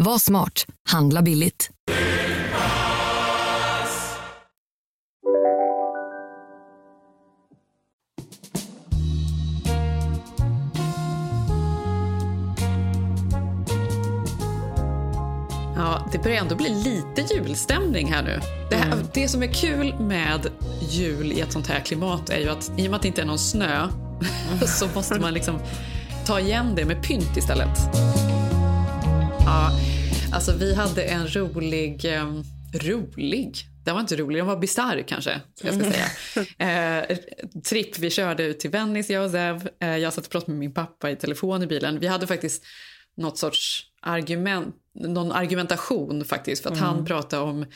Var smart. Handla billigt. Ja, det börjar ändå bli lite julstämning här nu. Det, här, Mm. det som är kul med jul i ett sånt här klimat är ju att i och med att det inte är någon snö så måste man liksom ta igen det med pynt istället. Ja, alltså vi hade en rolig... Eh, rolig? Den var inte rolig, den var bisarr kanske. Jag ska säga. Eh, tripp, vi körde ut till Venice, jag och Zev. Eh, jag satt och pratade med min pappa i telefon i bilen. Vi hade faktiskt något sorts argument, någon argumentation faktiskt. För att han pratade om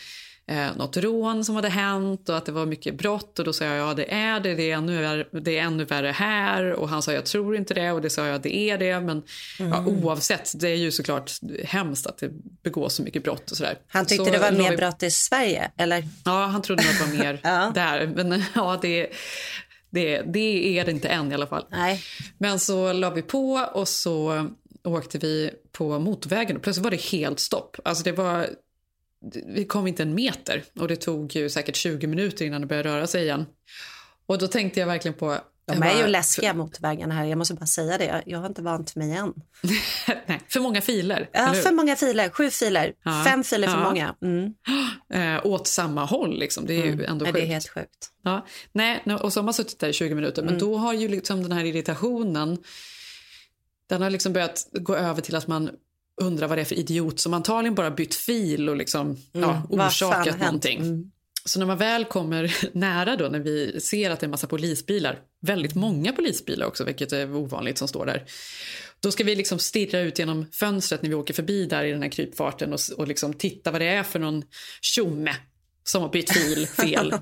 eh, något rån som hade hänt och att det var mycket brott. Och då sa jag ja det är det, det är ännu värre, det är ännu värre här. Och han sa jag tror inte det och det sa jag det är det. Men ja, oavsett, det är ju såklart hemskt att det begås så mycket brott och sådär. Han tyckte Så det var mer vi- brott i Sverige, eller? Ja, han trodde att det var mer Ja. där. Men ja, det, det, det är det inte än i alla fall. Nej. Men så la vi på och så åkte vi på motorvägen och plötsligt var det helt stopp. Alltså det var, vi kom inte en meter och det tog ju säkert 20 minuter innan det började röra sig igen. Och då tänkte jag verkligen på... De är ju bara- läskiga motorvägarna här, jag måste bara säga det. Jag har inte vant mig än. Nej, för många filer. Ja, för många filer, sju filer, Ja. fem filer för Ja. många. Mm. Eh, åt samma håll liksom. Det är ju ändå Nej, sjukt. det är helt sjukt. Ja, nej, och så har man suttit där i 20 minuter. Men då har ju liksom den här irritationen den har liksom börjat gå över till att man undrar vad det är för idiot som antagligen bara bytt fil och liksom, ja, fan har orsakat någonting. Mm. Så när man väl kommer nära då, när vi ser att det är en massa polisbilar, väldigt många polisbilar också, vilket är ovanligt som står där. Då ska vi liksom stirra ut genom fönstret när vi åker förbi där i den här krypfarten och, och liksom titta vad det är för någon tjomme som har bytt fil fel.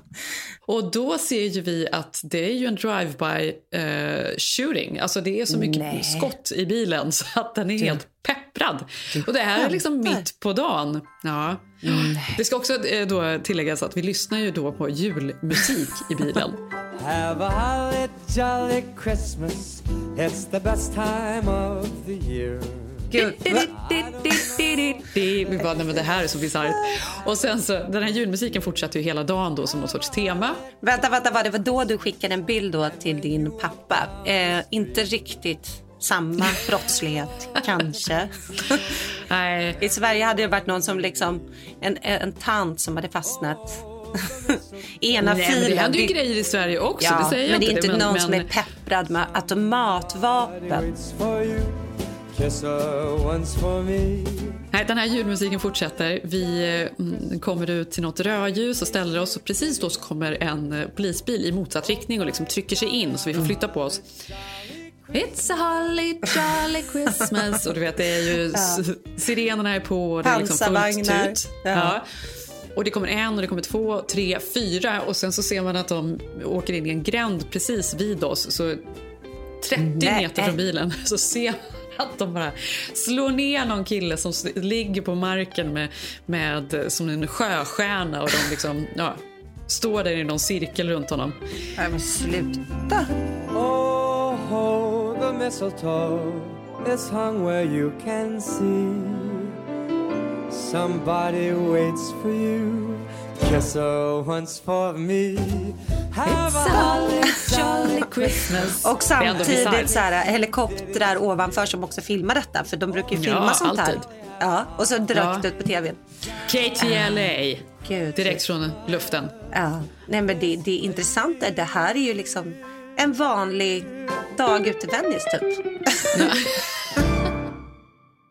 och då ser ju vi att det är ju en drive-by eh, shooting. Alltså det är så mycket Nej. skott i bilen så att den är helt pepprad. Och det här är liksom mitt på dagen. Ja. Det ska också eh, då tilläggas att vi lyssnar ju då på julmusik i bilen. Have a holly jolly Christmas. It's the best time of the year. Gud? Vi bara, nej men det här är så bisarrt. Och sen så, den här julmusiken fortsatte ju hela dagen då som någon sorts tema. Vänta, vänta, vad det var då du skickade en bild då till din pappa? Eh, inte riktigt samma brottslighet, kanske. Nej, I Sverige hade det varit någon som liksom, en, en tant som hade fastnat ena nej men det filen. händer ju Det- grejer i Sverige också, Ja, det säger men det är inte. inte någon men, som är pepprad med automatvapen. Nej, den här julmusiken fortsätter. Vi eh, mm, kommer ut till något rödljus och ställer oss. Och precis då så kommer en eh, polisbil i motsatt riktning och liksom trycker sig in så vi får flytta på oss. It's a holly jolly Christmas. Och du vet, det är ju s- sirenerna är på och det är liksom fullt Pansarvagnar. ut. Ja. Ja. Och det kommer en och det kommer två, tre, fyra och sen så ser man att de åker in i en gränd precis vid oss. Så 30 Nej. meter från bilen så ser man att de bara slår ner någon kille som ligger på marken med, med som en sjöstjärna och de liksom, ja, står där i någon cirkel runt honom. Nej, men sluta. Oh, ho, the mistletoe is hung where you can see. Somebody waits for you. Kiss her once for me. Have a holly Jolly Christmas. Och samtidigt så här, helikoptrar ovanför som också filmar detta. För de brukar ju filma Ja, sånt alltid. här. Ja, och så direkt Ja. ut på tvn. KTLA. Gud. Direkt från luften. Ja. Nej, men det, det intressanta är det här är ju liksom en vanlig dag ute i Venice typ.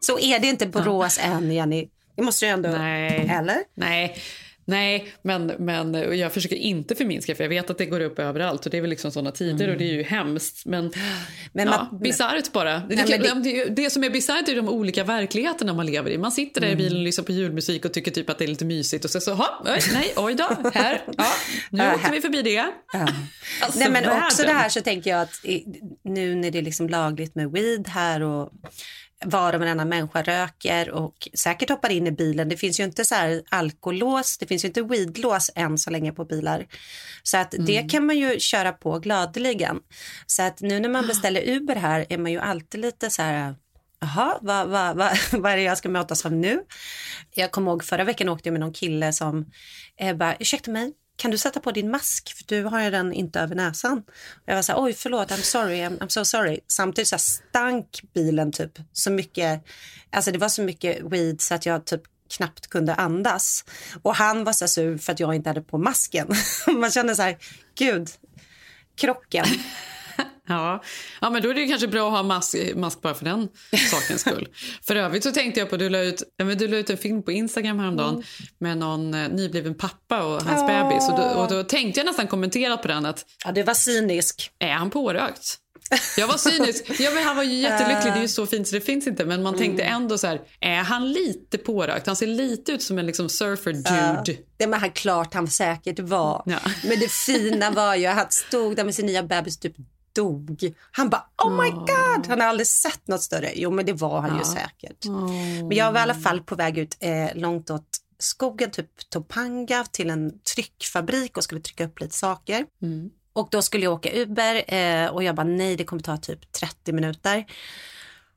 så är det inte Borås än, Jenny. Det måste du ändå... Nej. Eller? Nej. Nej, men, men jag försöker inte förminska för jag vet att det går upp överallt och det är väl liksom såna tider och det är ju hemskt. Men, Men ja, bisarrt bara. Det, Nej, men det, det, som är bisarrt är de olika verkligheterna man lever i. Man sitter där i bilen och lyssnar på julmusik och tycker typ att det är lite mysigt och så, så oj, nej, oj då, här, ja, nu Ja, åkte vi förbi det. Alltså, Nej, men världen. också det här så tänker jag att nu när det är liksom lagligt med weed här och var och varannan människa röker och säkert hoppar in i bilen. Det finns ju inte så här alkolås, det finns ju inte weedlås än så länge på bilar. Så att det Mm. kan man ju köra på gladeligen. Så att nu när man beställer Uber här är man ju alltid lite så här Jaha, vad, vad, vad, vad är det jag ska mötas av nu? Jag kommer ihåg förra veckan åkte jag med någon kille som eh, bara, ursäkta mig, kan du sätta på din mask för du har ju den inte över näsan. Och jag var så här, oj förlåt, I'm sorry, I'm, I'm so sorry. Samtidigt så här stank bilen typ så mycket, alltså det var så mycket weed så att jag typ knappt kunde andas. Och han var så sur för att jag inte hade på masken. Man känner så här, gud, krocken. Ja. ja, men då är det kanske bra att ha mask, mask bara för den sakens skull. för övrigt så tänkte jag på, du la ut, ja, men du la ut en film på Instagram häromdagen Mm. med någon eh, nybliven pappa och hans bebis. Och då, och då tänkte jag nästan kommentera på den att Ja, det var cynisk. är han pårökt? Jag var cynisk. Ja, men han var ju jättelycklig. Det är ju så fint så det finns inte. Men man tänkte Mm. ändå så här, är han lite pårökt? Han ser lite ut som en liksom surfer dude. Det var han klart han säkert var. Ja. Men det fina var ju att han stod där med sin nya bebis typ dog. Han bara oh my god, han har aldrig sett något större. Jo men det var han ju säkert. Men jag var i alla fall på väg ut eh, långt åt skogen, typ Topanga till en tryckfabrik och skulle trycka upp lite saker. Och då skulle jag åka Uber eh, och jag bara nej det kommer ta typ 30 minuter.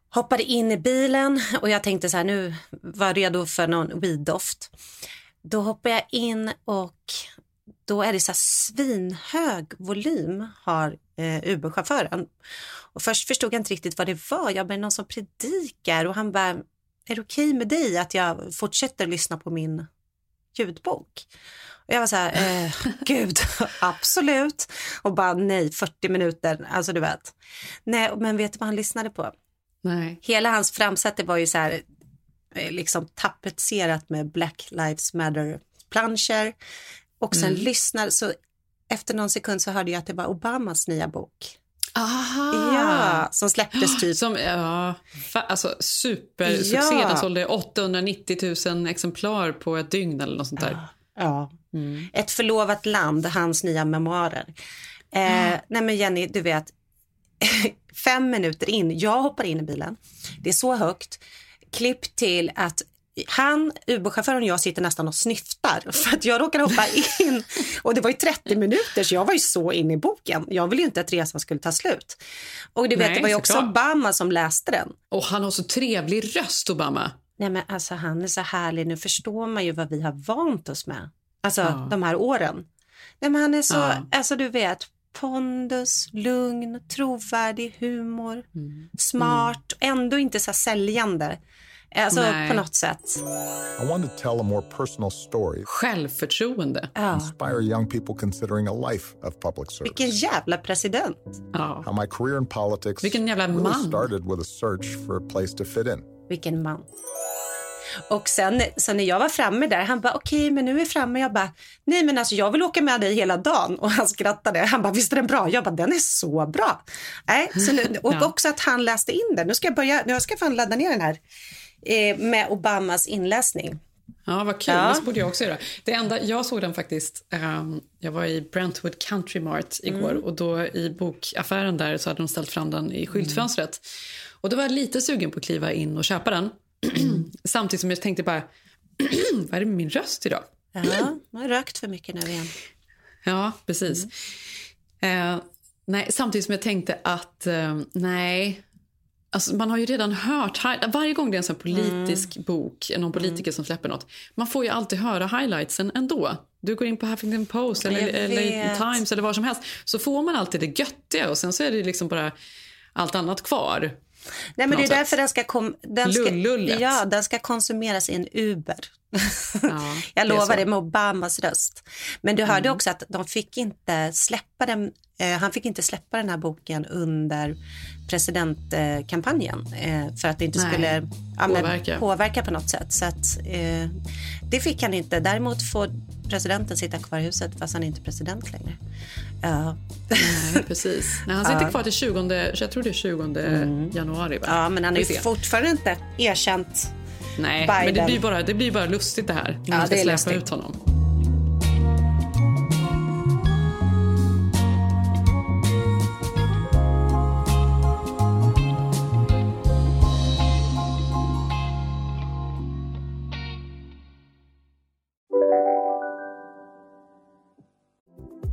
Hoppade in i bilen och jag tänkte så här nu var jag redo för någon weed-doft. Då hoppar jag in och då är det så här svinhög volym har eh, Uber-chauffören. Och först förstod jag inte riktigt vad det var. Jag bara, någon som predikar och han bara, är det okej med dig att jag fortsätter lyssna på min ljudbok? Och jag var så här, eh, gud, absolut. Och bara nej, 40 minuter, alltså du vet. Nej, men vet du vad han lyssnade på? Nej. Hela hans framsäte var ju så här eh, liksom tapetserat med Black Lives Matter planscher och sen lyssnade så efter någon sekund så hörde jag att det var Obamas nya bok. Aha! Ja, som släpptes typ. Som, ja, alltså supersuccé. Ja. Den sålde 890 000 exemplar på ett dygn eller något sånt där. Ja. Ett förlovat land, hans nya memoarer. Eh, nej men Jenny, du vet, fem minuter in, jag hoppar in i bilen, det är så högt, klipp till att han, Uber-chauffören och jag sitter nästan och snyftar för att jag råkar hoppa in och det var ju 30 minuter så jag var ju så inne i boken. Jag ville ju inte att resan skulle ta slut. Och du vet, Nej, det var ju också såklart. Obama som läste den. Och han har så trevlig röst, Obama. Nej men alltså han är så härlig, nu förstår man ju vad vi har vant oss med. Alltså Ja. de här åren. Nej men han är så, Ja. alltså du vet, pondus, lugn, trovärdig, humor, Mm. smart, ändå inte så säljande. Alltså Nej. på något sätt. I wanted to tell a more personal story, Självförtroende. Ja. inspire young people considering a life of public service. Vilken jävla president. Ja. How my career in politics Vilken jävla really man. started with a search for a place to fit in. Vilken man. Och sen så när jag var framme där, han bara okej men nu är vi framme. Jag bara nej men alltså jag vill åka med dig hela dagen. Och han skrattade. Han bara visst är den bra? Jag bara den är så bra. Nej, så nu, och Ja. också att han läste in den. Nu ska jag börja, nu ska jag fan ladda ner den här eh, med Obamas inläsning. Ja, vad kul. Ja. Det borde jag också göra. Det enda, jag såg den faktiskt, ehm, jag var i Brentwood Country Mart igår Mm. och då i bokaffären där så hade de ställt fram den i skyltfönstret. Och då var jag lite sugen på att kliva in och köpa den. Samtidigt som jag tänkte bara, vad är det med min röst idag? Ja, jag har rökt för mycket nu igen. Ja, precis. Eh, nej, samtidigt som jag tänkte att eh, nej, alltså man har ju redan hört, varje gång det är en sån här politisk bok, någon politiker som släpper något, man får ju alltid höra highlightsen ändå. Du går in på Huffington Post eller, eller. Times eller vad som helst, så får man alltid det göttiga och sen så är det liksom bara allt annat kvar. Nej, men det är sätt. därför den ska, kom, den, ska, ja, den ska konsumeras i en Uber. Ja, Jag lovar det med Obamas röst. Men du hörde också att de fick inte släppa den, eh, han fick inte släppa den här boken under presidentkampanjen eh, för att det inte Nej, skulle ja, men påverka. påverka på något sätt. Så att, eh, det fick han inte. Däremot får presidenten sitta kvar i huset fast han är inte president längre. Ja. Nej, precis. Nej, han sitter kvar till 20, jag tror det är 20 januari. Va? Mm. ja, men han är fortfarande inte erkänt. Nej, Biden. men det blir, bara, det blir bara lustigt det här. När Ja, man ska släppa ut honom.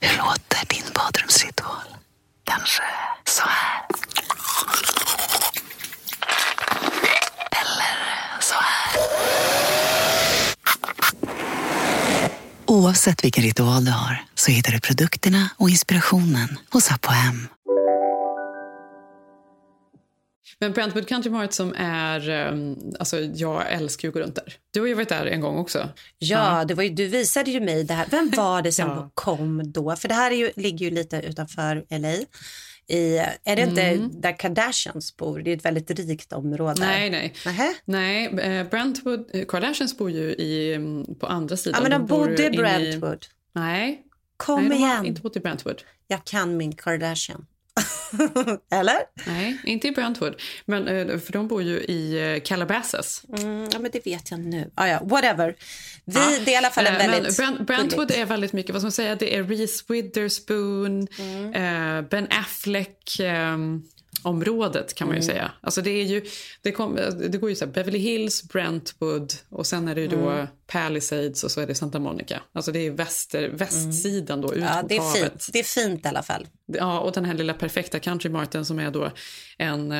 Hur låter din badrumsritual? Kanske så här? Eller så här? Oavsett vilken ritual du har så hittar du produkterna och inspirationen hos Apohem. Men Brentwood Country Mart som är... um, Alltså, jag älskar ju att gå runt där. Du har ju varit där en gång också. Ja, det var ju, du visade ju mig det här. Vem var det som Ja. kom då? För det här är ju, ligger ju lite utanför LA. I, är det inte där Kardashians bor? Det är ett väldigt rikt område. Nej, nej. Nähä? Nej, eh, Brentwood... eh, Kardashians bor ju i, mm, på andra sidan. Ja, men de bor bodde i Brentwood. Nej, Kom nej de har inte bott i Brentwood. Jag kan min Kardashian. Eller? Nej, inte i Brentwood. Men, eh, för de bor ju i eh, Calabasas. Mm, ja, men det vet jag nu. Ah, ja, whatever. Vi, Ja, Det är i alla fall en eh, väldigt... Brent, Brentwood är väldigt mycket, vad ska man säga, det är Reese Witherspoon, Mm. eh, Ben Affleck, eh, området kan man Mm. ju säga. Alltså det, är ju, det, kom, det går ju så här Beverly Hills, Brentwood och sen är det ju då Mm. Palisades och så är det Santa Monica. Alltså det är väster, västsidan då ut Mm. Ja, mot det är havet. fint. Det är fint i alla fall. Ja, och den här lilla perfekta Country Marten som är då en,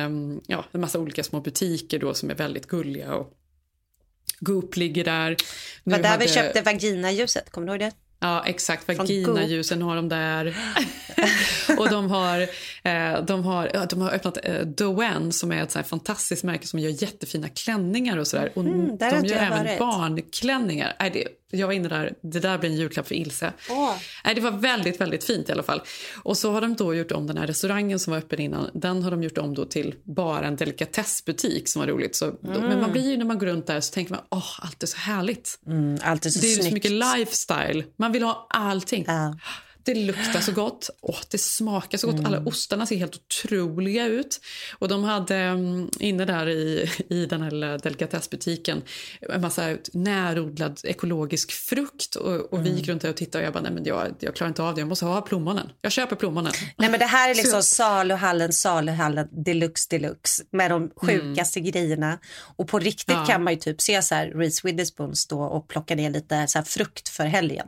ja, en massa olika små butiker då som är väldigt gulliga och Goop ligger där. Det var där vi hade- köpte vaginaljuset, kommer du ihåg det? Ja, exakt. Vaginaljusen har de där. och de har, eh, de har, de har öppnat eh, Doen som är ett så fantastiskt märke som gör jättefina klänningar och sådär. Och har de gör även varit. barnklänningar. Nej, det, jag var inne där, det där blir en julklapp för Ilse. Åh. Nej, det var väldigt, väldigt fint i alla fall. Och så har de då gjort om den här restaurangen som var öppen innan. Den har de gjort om då till bara en delikatessbutik som var roligt. Så, Men man blir ju när man går runt där så tänker man, åh, allt är så härligt. Mm, allt är så Det är ju så snyggt. mycket lifestyle. Man vill ha allting. Ja. Det luktar så gott, Åh, det smakar så gott. Mm. Alla ostarna ser helt otroliga ut. Och De hade mm, inne där i, i den här delikatessbutiken en massa närodlad ekologisk frukt. Och, och Vi gick runt där och tittade och jag bara, nej men jag, jag klarar inte av det. Jag måste ha plommonen. Jag köper plommonen. Nej men det här är liksom Så- saluhallen, saluhallen deluxe deluxe med de sjukaste grejerna. Och på riktigt Ja. kan man ju typ se så här Reese Witherspoon stå och plocka ner lite så frukt för helgen.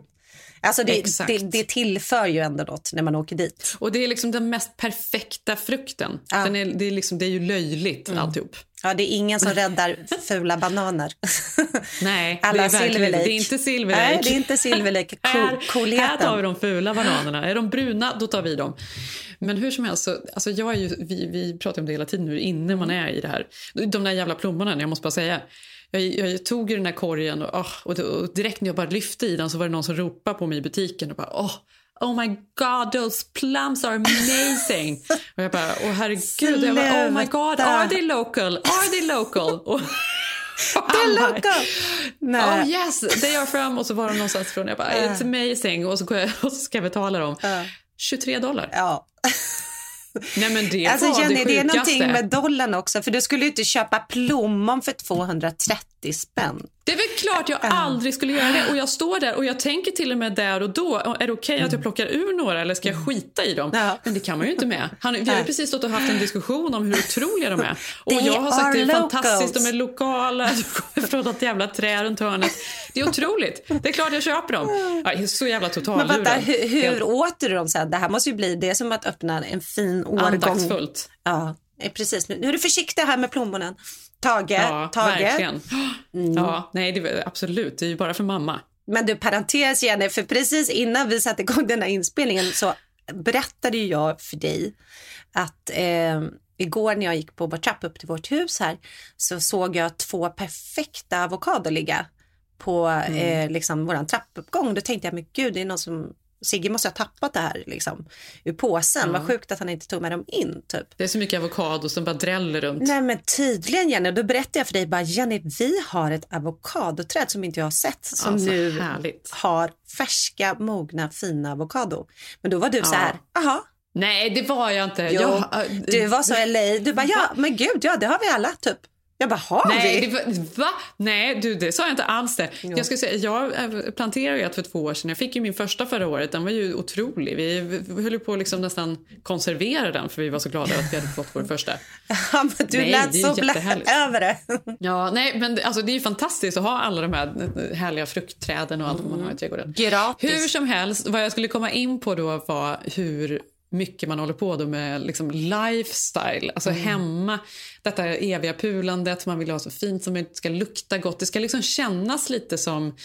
Alltså det, Exakt. det, det tillför ju ändå något när man åker dit. Och Det är liksom den mest perfekta frukten. Ja. Mm. Den är, det, är liksom, det är ju löjligt alltihop. Ja, det är ingen som räddar fula bananer. Nej, Alla det är verkligen Silver Lake. Det är inte Silver Lake. Nej, det är inte Silver Lake. Cool, här, här tar vi de fula bananerna. Är de bruna, då tar vi dem. Men hur som helst, så, alltså jag är ju, vi, vi pratar om det hela tiden hur inne man är i det här. De där jävla plommonen, jag måste bara säga. Jag, jag tog ju den där korgen och, och, och direkt när jag bara lyfte i den så var det någon som ropade på mig i butiken och bara åh, Oh my god, those plums are amazing! och jag bara, åh herregud. Jag bara, oh my god, are they local? Are they local? Och, Det är local! Nej. Oh yes, they are from. Och så var de någonstans ifrån. Jag bara, it's amazing. Och så, går jag, och så ska jag betala dem. 23 dollar. Ja. Nej men det Alltså Jenny, det det är någonting med dollarn också. För du skulle ju inte köpa plommon för 230 spänn. Det är väl klart jag aldrig skulle göra det. Och jag står där och jag tänker till och med där och då, är det okej att jag plockar ur några eller ska jag skita i dem? Mm. Ja. Men det kan man ju inte med. Han, vi har precis stått och haft en diskussion om hur otroliga de är. Och They jag har sagt are det är locals. fantastiskt, de är lokala, de kommer från något jävla trä runt hörnet. Det är otroligt. Det är klart jag köper dem. Jag är så jävla Men totallurad. vänta, hur, hur åt du dem sen? Det här måste ju bli, det som att öppna en fin årgång. Andaktsfullt. Ja, eh, precis. Nu nu är du försiktig här med plommonen. Tage, Ja, Tage. verkligen. Mm. Ja, nej, det, absolut. Det är ju bara för mamma. Men du, parentes Jenny, för precis innan vi satte igång den här inspelningen så berättade jag för dig att eh, igår när jag gick på vår trappa upp till vårt hus här så såg jag två perfekta avokador ligga på eh, liksom våran trappuppgång. Då tänkte jag, men gud, det är någon som Sigge måste ha tappat det här liksom, ur påsen. Vad sjukt att han inte tog med dem in. Typ. Det är så mycket avokado som bara dräller runt. Nej men tydligen Jenny, då berättade jag för dig bara Jenny, vi har ett avokadoträd som inte jag har sett som Ja, så nu härligt. har färska, mogna, fina avokado. Men då var du så här, jaha, Nej, det var jag inte. jo, Jag, du var så LA, du bara ja, men gud, ja det har vi alla typ. Jag bara, har Nej, vi? det va? Nej, du, det sa jag inte alls det. Jag, skulle säga, jag eh, planterade ju för två år sedan. Jag fick ju min första förra året. Den var ju otrolig. Vi, höll på att liksom nästan konservera den för vi var så glada att vi hade fått vår första. Ja, men du Nej, lät så jättehärligt. över det. Ja, nej, men alltså, det är ju fantastiskt att ha alla de här eh, härliga fruktträden och allt vad man har i trädgården. Gratis. Hur som helst, vad jag skulle komma in på då var hur mycket man håller på då med liksom lifestyle, alltså hemma. Detta eviga pulandet, man vill ha så fint som möjligt, det ska lukta gott. Det ska liksom kännas lite som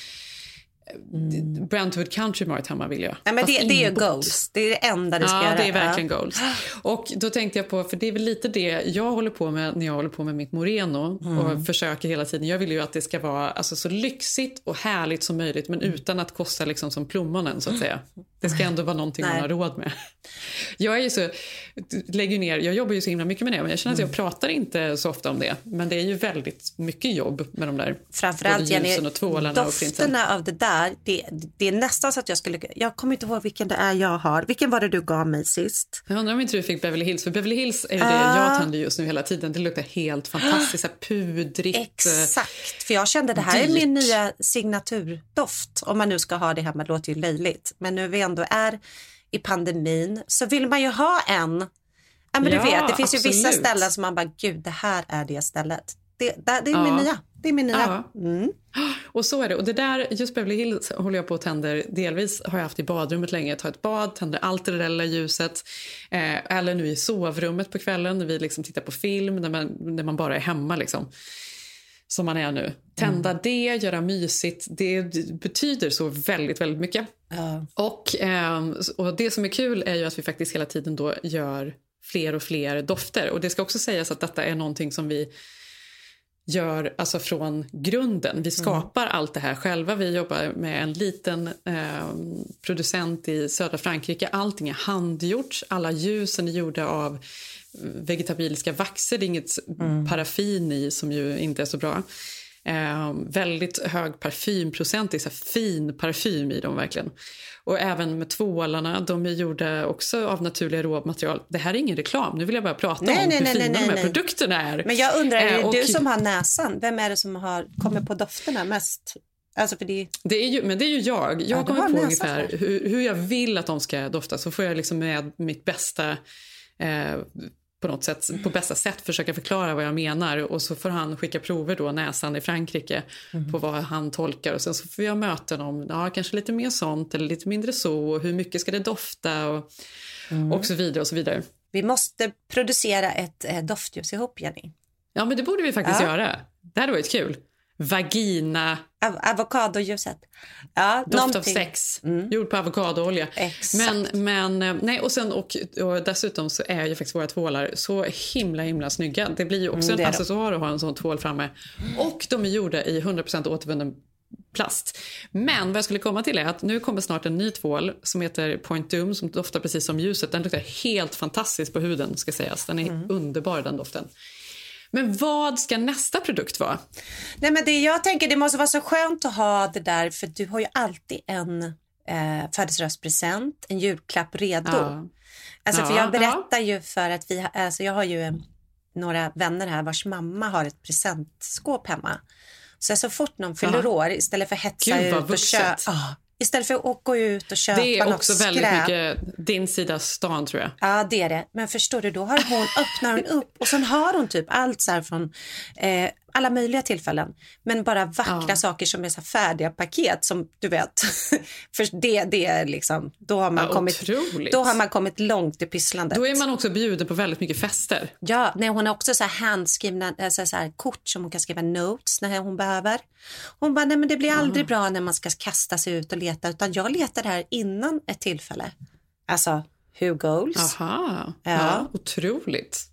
mm. Brentwood Country Mart hemma vill jag. Nej, men det, det är goals, det är det enda du ska Ja, göra. det är verkligen goals. Och då tänkte jag på, för det är väl lite det jag håller på med när jag håller på med mitt Moreno Mm. och försöker hela tiden. Jag vill ju att det ska vara alltså, så lyxigt och härligt som möjligt men utan att kosta liksom som plommonen så att säga. Det ska ändå vara någonting man har råd med. Jag är ju så, lägger ner, jag jobbar ju så himla mycket med det men jag känner att Mm. jag pratar inte så ofta om det. Men det är ju väldigt mycket jobb med de där Framförallt Jenny, ljusen och tvålarna och prinsen. av det där, det, det är nästan så att jag skulle, jag kommer inte ihåg vilken det är jag har. Vilken var det du gav mig sist? Jag undrar om inte du fick Beverly Hills, för Beverly Hills är det Ah. jag tänder just nu hela tiden. Det luktar helt fantastiskt, här pudrigt. eh, Exakt, för jag kände det här är dyrt. min nya signaturdoft. Om man nu ska ha det hemma, det låter ju löjligt. Men nu vi ändå är i pandemin så vill man ju ha en. Ja, men Ja, du vet, det finns ju vissa absolut. ställen som man bara, gud det här är det stället. Det, det, det är Ja. min nya. Det är min nya. Ja. Mm. Och så är det. Och det där, just Beverly Hills håller jag på att tänder. Delvis har jag haft i badrummet länge. Jag tar ett bad, tänder allt det där lilla ljuset. Eh, eller nu i sovrummet på kvällen när vi liksom tittar på film, när man, när man bara är hemma. Liksom. Som man är nu. Tända det, göra mysigt. Det betyder så väldigt, väldigt mycket. Ja. Och, ehm, och det som är kul är ju att vi faktiskt hela tiden då gör fler och fler dofter. Och det ska också sägas att detta är någonting som vi gör alltså från grunden. Vi skapar allt det här själva. Vi jobbar med en liten eh, producent i södra Frankrike. Allting är handgjort. Alla ljusen är gjorda av vegetabiliska vaxer. Det är inget paraffin i som ju inte är så bra. Eh, väldigt hög parfymprocent. Det är så fin parfym i dem verkligen. Och även med tvålarna, de är gjorda också av naturliga råmaterial. Det här är ingen reklam, nu vill jag bara prata Nej, om nej, hur nej, fina nej, de här produkterna är. Men jag undrar, är det Eh, och- du som har näsan? Vem är det som har kommit på dofterna mest? Alltså för det, Det är ju, men det är ju jag. Jag Ja, kommer på ungefär hur, hur jag vill att de ska dofta. Så får jag liksom med mitt bästa eh, på något sätt, på bästa sätt försöka förklara vad jag menar. Och så får han skicka prover då, näsan i Frankrike, Mm. på vad han tolkar. Och sen så får jag möten om ja, kanske lite mer sånt eller lite mindre så. Och hur mycket ska det dofta och, Mm. och så vidare och så vidare. vi måste producera ett eh, doftljus ihop, Jenny. Ja, men det borde vi faktiskt Ja. göra. Det hade varit kul. Vagina, Av, avokadoljuset. Ja, Doft av sex, gjord på avokadoolja. Exakt. Men, men, eh, nej, och, sen, och, och dessutom så är ju faktiskt våra tvålar så himla himla snygga. Det blir ju också Mm, en accessoar att ha en sån tvål framme. Och de är gjorda i 100% återvunnen plast. Men vad jag skulle komma till är att nu kommer snart en ny tvål som heter Point Doom som doftar precis som ljuset. Den luktar helt fantastiskt på huden ska sägas. Den är Mm. underbar den doften. Men vad ska nästa produkt vara? Nej, men det, jag tänker det måste vara så skönt att ha det där för du har ju alltid en eh, födelsedagspresent, en julklapp redo. Ja. Alltså, för Ja, jag berättar ju för att vi, alltså, jag har ju några vänner här vars mamma har ett presentskåp hemma. Så så fort någon fyller Ja. år, istället för att hetsa Gud, ut och köpa, istället för att gå ut och köpa Det är något också skräp. väldigt mycket din sida stan tror jag. Ja, det är det. Men förstår du, då har hon, öppnar hon upp och sen har hon typ allt så här från eh, alla möjliga tillfällen. Men bara vackra Ja. saker som är så färdiga paket som du vet. För det, det är liksom, då har man, Ja, kommit, otroligt. då har man kommit långt i pysslandet. Då är man också bjuden på väldigt mycket fester. Ja, nej, hon har också så här handskrivna alltså så här kort som hon kan skriva notes när hon behöver. Hon bara, nej men det blir aldrig bra när man ska kasta sig ut och leta utan jag letar här innan ett tillfälle. Alltså, who goals? Aha, Ja. ja. otroligt.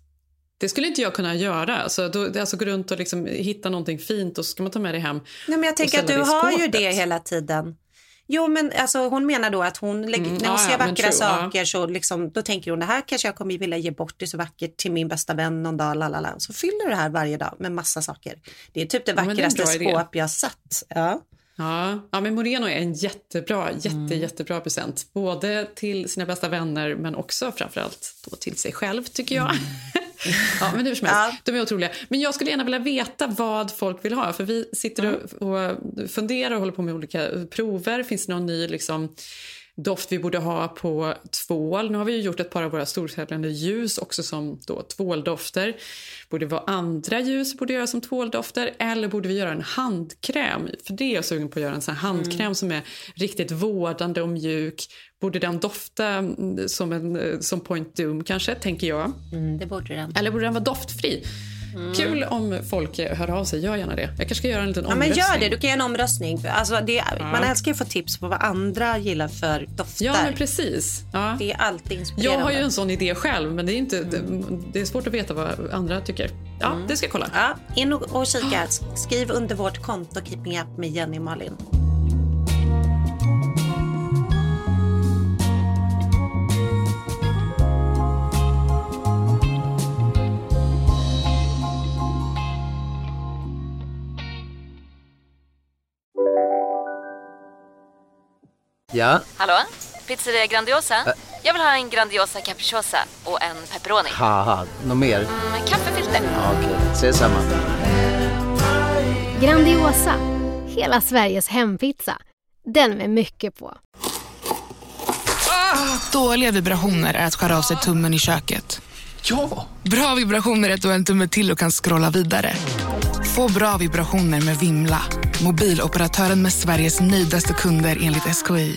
Det skulle inte jag kunna göra. Alltså, då, alltså gå runt och liksom hitta någonting fint och så ska man ta med det hem. Nej, men jag tänker att du har ju det hela tiden. Jo, men alltså, hon menar då att hon lägger, Mm, när hon ja, ser ja, vackra true, ja. saker så liksom, då tänker hon det här kanske jag kommer vilja ge bort det så vackert till min bästa vän någon dag. Lalala. Så fyller du det här varje dag med massa saker. Det är typ det Ja, men det vackraste bra idé. skåp jag sett. Ja. Ja, ja men Moreno är en jättebra, jätte, Mm. jättebra present. Både till sina bästa vänner men också framförallt då till sig själv tycker jag. ja, men hur som helst. Ja. de är otroliga. Men jag skulle gärna vilja veta vad folk vill ha. För vi sitter och, och funderar och håller på med olika prover. Finns det någon ny liksom, doft vi borde ha på tvål? Nu har vi ju gjort ett par av våra storsäljande ljus också som då tvåldofter. Borde det vara andra ljus borde göra som tvåldofter eller borde vi göra en handkräm? För det är jag sugen på att göra en sån här handkräm som är riktigt vårdande och mjuk. Borde den dofta mm, som, en, eh, som Point Doom kanske, tänker jag. Mm, det borde den. Eller borde den vara doftfri? Kul om folk hör av sig, gör gärna det. Jag kanske ska göra en liten Ja, men omröstning. gör det, du kan göra en omröstning. Alltså, det, Man älskar att få tips på vad andra gillar för dofter. Ja, men precis. Ja. Det är alltid inspirerande. Jag har ju en sån idé själv, men det är, inte, det, det är svårt att veta vad andra tycker. Ja, det ska jag kolla. Ja, in och, och kika. Skriv under vårt konto Keeping Up med Jenny och Malin. Ja, Hallå? Pizzeria Grandiosa? Jag vill ha en Grandiosa capriciosa och en pepperoni. något mer? Med kaffefilter. Ja, Okej, ses samma. Grandiosa, hela Sveriges hempizza. Den med mycket på. Dåliga vibrationer är att skära av sig tummen i köket. Ja! Bra vibrationer är att du har en tumme till och kan scrolla vidare. Få bra vibrationer med Vimla. Mobiloperatören med Sveriges nöjdaste kunder enligt SKI.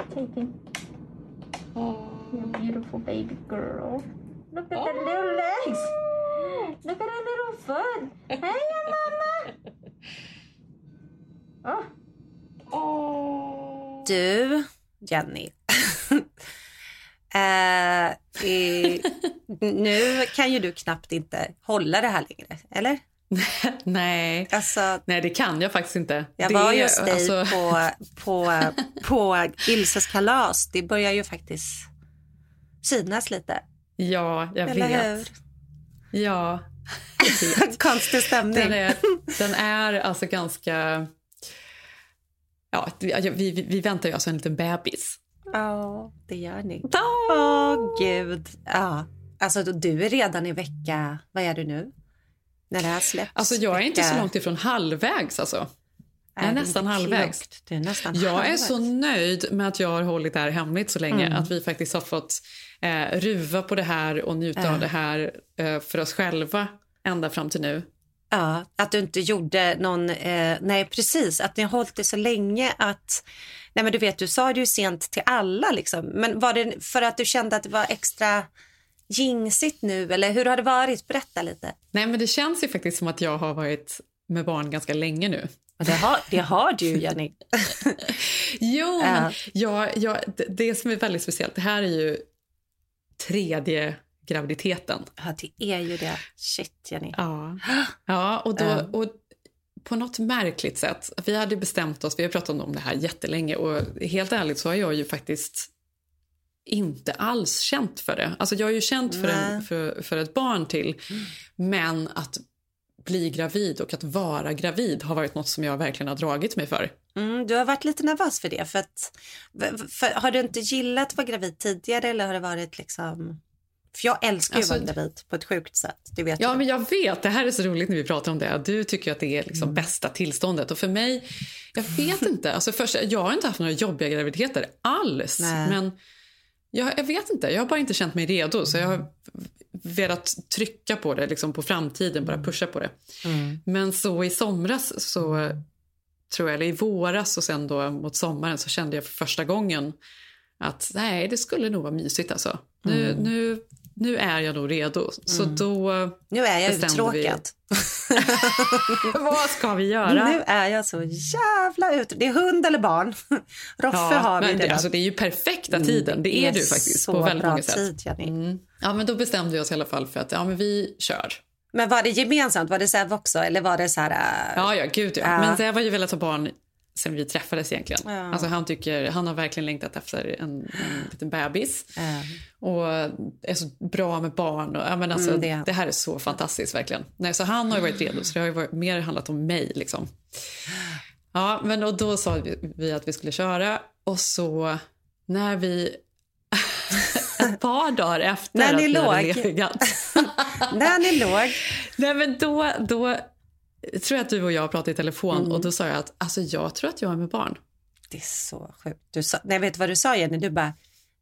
Taking. Oh, your beautiful baby girl. Look at the little legs. Look at her little foot. Hey, mama. Oh. Oh. Du, Jenny. eh, i, nu kan ju du knappt inte hålla det här längre, eller? Nej. Alltså, Nej, det kan jag faktiskt inte. jag det, var just dig alltså- på, på, på Ilses kalas. Det börjar ju faktiskt synas lite. Ja, jag Eller vet. Ja. Konstig stämning. Den är, den är alltså ganska... Ja, vi, vi, vi väntar ju alltså en liten bebis. Ja, det gör ni. Åh, gud. Ja. Alltså, du är redan i vecka... Vad är du nu? När det här släpps? Alltså jag är inte så långt ifrån halvvägs alltså. Jag är Är nästan halvvägs. är nästan Jag är halvvägs. så nöjd med att jag har hållit det här hemligt så länge. Mm. Att vi faktiskt har fått eh, ruva på det här och njuta Ja. av det här eh, för oss själva ända fram till nu. Ja, att du inte gjorde någon... Eh, nej, precis. Att ni har hållit det så länge att... Nej, men du vet, du sa det ju sent till alla liksom. Men var det för att du kände att det var extra jingsigt nu? Eller hur har det varit? Berätta lite. Nej men det känns ju faktiskt som att jag har varit med barn ganska länge nu. Det har, det har du ju, Jenny. Jo, Ja. men jag, jag, det, det som är väldigt speciellt, det här är ju tredje graviditeten. Ja, det är ju det. Shit, Jenny. Ja, ja och, då, och på något märkligt sätt. Vi hade bestämt oss, vi har pratat om det här jättelänge och helt ärligt så har jag ju faktiskt inte alls känt för det. Alltså jag har ju känt för, en, för, för ett barn till, men att bli gravid och att vara gravid har varit något som jag verkligen har dragit mig för. Mm, du har varit lite nervös för det. För att, för, har du inte gillat att vara gravid tidigare eller har det varit liksom... För jag älskar ju Alltså- att vara gravid på ett sjukt sätt. Det vet Ja, du. men jag vet. Det här är så roligt när vi pratar om det. Du tycker att det är liksom bästa tillståndet. Och för mig, jag vet inte. Alltså först, jag har inte haft några jobbiga graviditeter alls. Nej. Men jag, jag vet inte. Jag har bara inte känt mig redo. Så jag har velat trycka på det, liksom på framtiden, bara pusha på det. Mm. Men så i somras så tror jag, eller i våras och sen då mot sommaren så kände jag för första gången att nej, det skulle nog vara mysigt alltså. Nu, Mm. nu, nu är jag nog redo. Så Mm. då Nu är jag uttråkad. Vad ska vi göra? Nu är jag så jävla ute. Det är hund eller barn. Roffe Ja, har vi det, alltså, det är ju perfekta Mm, tiden. Det det är, är du faktiskt på väldigt bra många sätt. tid, Jenny. Mm. Ja, men då bestämde vi oss i alla fall för att ja, men vi kör. Men var det gemensamt? Var det Zev också? Eller var det så här... äh, Ja, ja, gud ja. Ja. Men det var ju velat ha barn sen vi träffades egentligen. Ja. Alltså, han, tycker, han har verkligen längtat efter en, en liten bebis. Och är så bra med barn. Och, ja, men alltså, Mm, det. det. här är så fantastiskt verkligen. Nej, så han har ju varit redo, så det har varit, mer handlat om mig. Liksom. Ja, men och då sa vi, att vi skulle köra och så när vi ett par dagar efter När att ni vi hade låg. legat. När ni låg. Nej, men då, då tror jag att du och jag pratade i telefon Mm. och då sa jag att alltså, jag tror att jag är med barn. Det är så sjukt. Du sa, nej, vet du vad du sa Jenny? Du bara,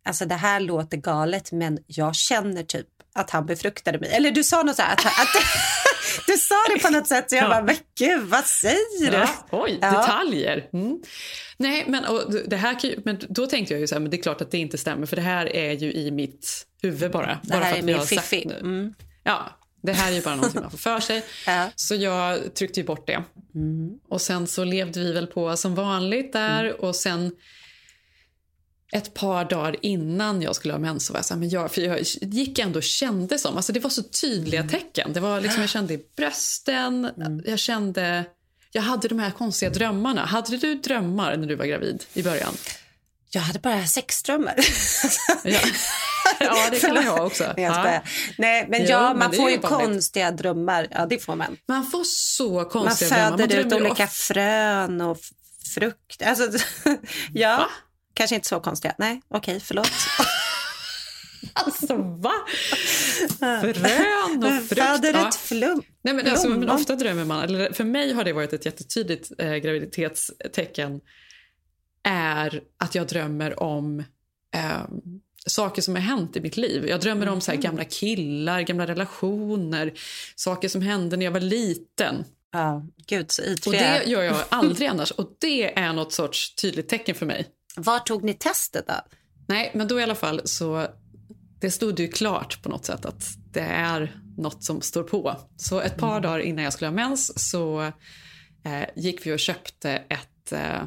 alltså det här låter galet men jag känner typ att han befruktade mig. Eller du sa något så här, att, att du sa det på något sätt så jag Ja. bara, men gud vad säger du? Ja, oj, Ja. detaljer. Mm. Nej, men, och det här, men då tänkte jag ju så här, men det är klart att det inte stämmer för det här är ju i mitt huvud bara. Det bara här för är att min fiffi. Mm. Ja, det här är ju bara någonting man får för sig. Så jag tryckte ju bort det. Mm. Och sen så levde vi väl på som vanligt där Mm. och sen ett par dagar innan jag skulle ha mens så var jag så här, men jag, för jag gick ändå och kände som, alltså det var så tydliga Mm. tecken. Det var liksom, jag kände i brösten, jag kände, jag hade de här konstiga drömmarna. Hade du drömmar när du var gravid i början? Jag hade bara sexdrömmar. Ja, ja det kan man ha också. Nej, jag Ja. Nej, men ja, men man det får ju konstiga drömmar. Ja, det får man. Man får så Man konstiga drömmar. föder ut olika ofta- frön och frukt. Alltså, ja, kanske inte så konstiga. Nej, okej, förlåt. Alltså va? Frön och frukt. Föder ett flum. Nej, men, alltså, men ofta drömmer man, eller för mig har det varit ett jättetydligt eh, graviditetstecken, är att jag drömmer om eh, saker som har hänt i mitt liv. Jag drömmer om så här, gamla killar, gamla relationer, saker som hände när jag var liten. Ja, gud så Och ytliga. det gör jag aldrig annars. Och det är något sorts tydligt tecken för mig. Var tog ni testet då? Nej, men då i alla fall så det stod ju klart på något sätt att det är något som står på. Så ett par dagar innan jag skulle ha mens så eh, gick vi och köpte ett eh,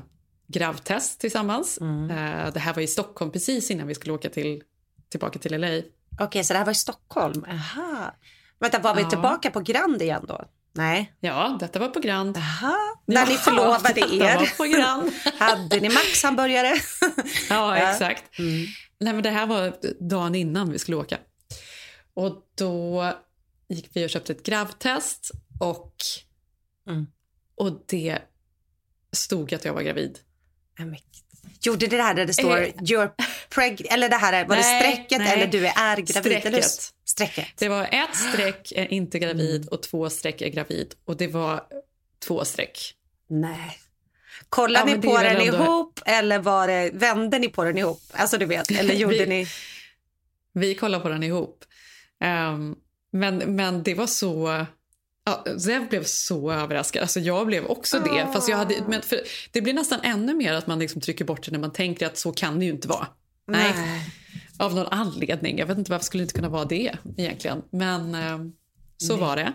gravtest tillsammans. Eh, det här var i Stockholm precis innan vi skulle åka till, tillbaka till LA. Okej, så det här var i Stockholm. Aha. Vänta, var vi Ja. tillbaka på Grand igen då? Nej. Ja, detta var på Grand. Aha. När Ja, ni förlovade er. var på Grand. Hade ni Max hamburgare? Ja, exakt. Nej, men det här var dagen innan vi skulle åka. Och då gick vi och köpte ett gravtest och, Mm. och det stod att jag var gravid. Gjorde det här där det står Eh. you're preg... Eller det här, var det Nej, strecket nej. eller du är gravid? Strecket. Eller? Strecket. Det var ett streck är inte gravid och två streck är gravid. Och det var två streck. Nej. Kollar Ja, ni det på den ändå- ihop eller var det, vände ni på den ihop? Alltså du vet, eller gjorde Vi- ni? Vi kollade på den ihop. Ehm, men, men det var så... Ja, Zev blev så överraskad. Alltså jag blev också det. Fast jag hade, men för, det blir nästan ännu mer att man liksom trycker bort det när man tänker att så kan det ju inte vara. Nej. Av någon anledning. Jag vet inte varför skulle det inte kunna vara det egentligen. Men ehm, så var det.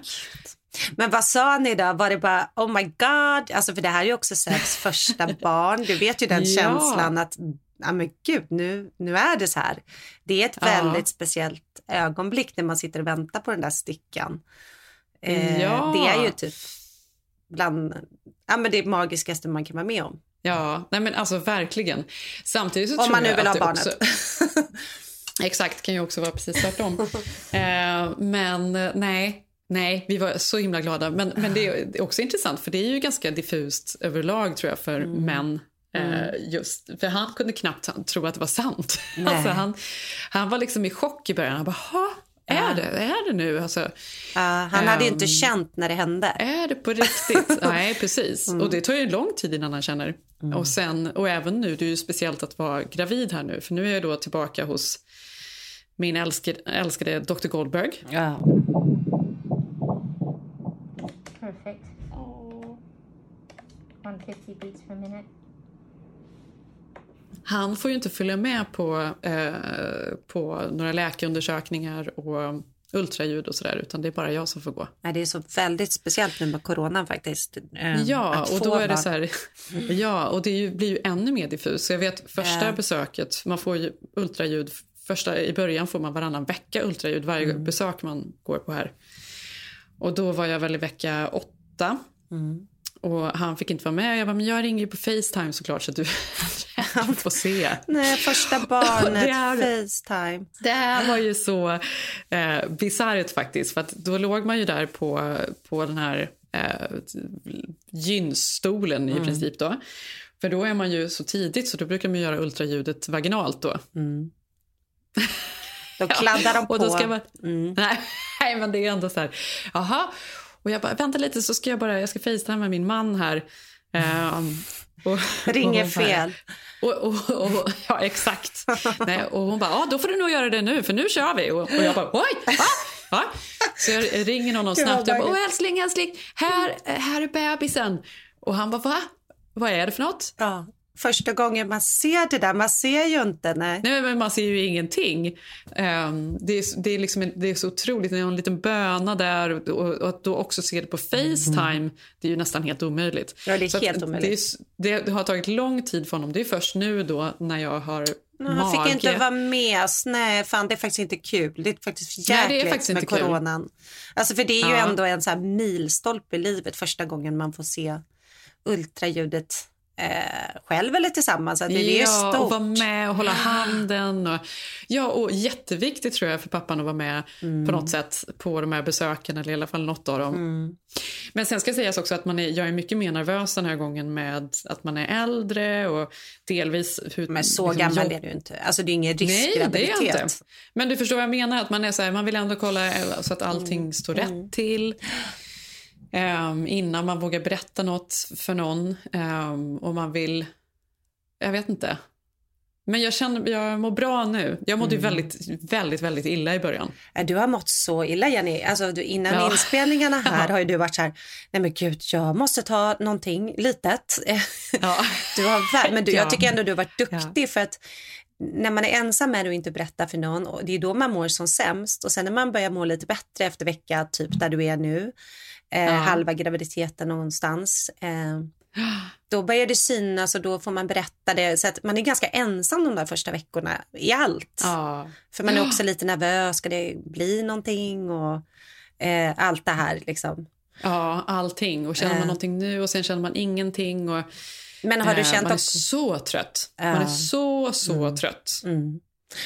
Men vad sa ni då? Var det bara oh my god? Alltså för det här är ju också Sebs första barn. Du vet ju den Ja. känslan att ja men gud, nu, nu är det så här. Det är ett Ja. väldigt speciellt ögonblick när man sitter och väntar på den där stickan. Eh, Ja. Det är ju typ bland ja, men det magiskaste man kan vara med om. Ja, nej men alltså verkligen. Samtidigt så Om tror man nu vill ha barnet. Också, exakt, kan ju också vara precis tvärtom. eh, men eh, nej, nej, vi var så himla glada. Men, men det är också intressant för det är ju ganska diffust överlag tror jag för Mm. män. Eh, just, för han kunde knappt tro att det var sant. Alltså han, han var liksom i chock i början. Han bara, "Ha, är det? Är det nu? Alltså, Ja, han hade ju inte Ehm, känt när det hände. är det på riktigt? Nej, precis. Mm. Och det tar ju lång tid innan han känner. Och, sen, och även nu, det är ju speciellt att vara gravid här nu. För nu är jag då tillbaka hos min älskade, älskade Dr. Goldberg. Ja. Perfect. Oh. 150 beats per minute. Han får ju inte följa med på, eh, på några läkarundersökningar och ultraljud och sådär, utan det är bara jag som får gå. Nej, det är så väldigt speciellt nu med coronan faktiskt. eh, Ja, och då är det så här, ja, och det ju, blir ju ännu mer diffus. Så jag vet första Ja. besöket, man får ju ultraljud, första, i början får man varannan vecka ultraljud varje Mm. besök man går på här. Och då var jag väl i vecka åtta. Mm. Och han fick inte vara med. Jag bara, men jag ringer ju på Facetime såklart så att du, du får se. Nej, första barnet, Det är- Facetime. Det här var ju så eh, bisarrt faktiskt. För att då låg man ju där på, på den här eh, gynstolen i Mm. princip då. För då är man ju så tidigt så då brukar man göra ultraljudet vaginalt då. Mm. Då kladdar de på. Och då ska man, Mm. nej, men det är ändå så här, jaha. Och jag bara, vänta lite så ska jag bara, jag ska facetima med min man här. Ehm, och, Ringer och bara- fel. Och, och, ja, exakt. Nej, och hon bara, ja, då får du nog göra det nu, för nu kör vi. Och, jag bara, oj! Va? Va? Så jag ringer honom snabbt. Jag bara, åh älskling, älskling, här, här är bebisen. Och han bara, va? Vad är det för något? Ja, första gången man ser det där, man ser ju inte. Nej. Nej, men man ser ju ingenting. Ehm, det, är, det, är liksom, en- det är så otroligt. Ni har en liten böna där och, att då också se det på Facetime, det är ju nästan helt omöjligt. Ja, det är Så helt omöjligt. Det, är det, har tagit lång tid för honom. Det är först nu då när jag har Han mage. fick inte vara med oss. Nej, fan det är faktiskt inte kul. Det är faktiskt Nej, det är jäkligt faktiskt med kul. coronan. Alltså för det är ju Ja. ändå en så milstolpe i livet första gången man får se ultraljudet eh, själv eller tillsammans. Att det, det är ja, stort. och vara med och hålla handen. Och, ja, och jätteviktigt tror jag för pappan att vara med Mm. på något sätt på de här besöken, eller i alla fall något av dem. Mm. Men sen ska sägas också att man är, jag är mycket mer nervös den här gången med att man är äldre och delvis... Hur, Men så liksom gammal jobb- är du inte. Alltså det är ingen Nej, det är riskgraviditet. jag inte. Men du förstår vad jag menar, att man är så här, man vill ändå kolla eh, så att allting Mm. står rätt till. Ehm, innan man vågar berätta något för någon. Ehm, och man vill... Jag vet inte. Men jag känner, jag mår bra nu. Jag mådde Mm. väldigt, väldigt, väldigt illa i början. Ja, Du har mått så illa Jenny. Alltså, du, innan Ja. inspelningarna här Ja. har ju du varit så här, nej men gud jag måste ta någonting litet. du har, men du, Ja. jag tycker ändå du har varit duktig för att när man är ensam är det att inte berätta för någon och det är då man mår som sämst och sen när man börjar må lite bättre efter vecka typ där du är nu, eh, Ja. halva graviditeten någonstans. Eh, då börjar det synas och då får man berätta det. Så att man är ganska ensam de där första veckorna i allt. Ja. För man är också lite nervös, ska det bli någonting och eh, allt det här liksom. Ja, allting. Och känner man Eh. någonting nu och sen känner man ingenting. Och, Men har du eh, känt man också- är så trött. Man är så, så trött. Mm.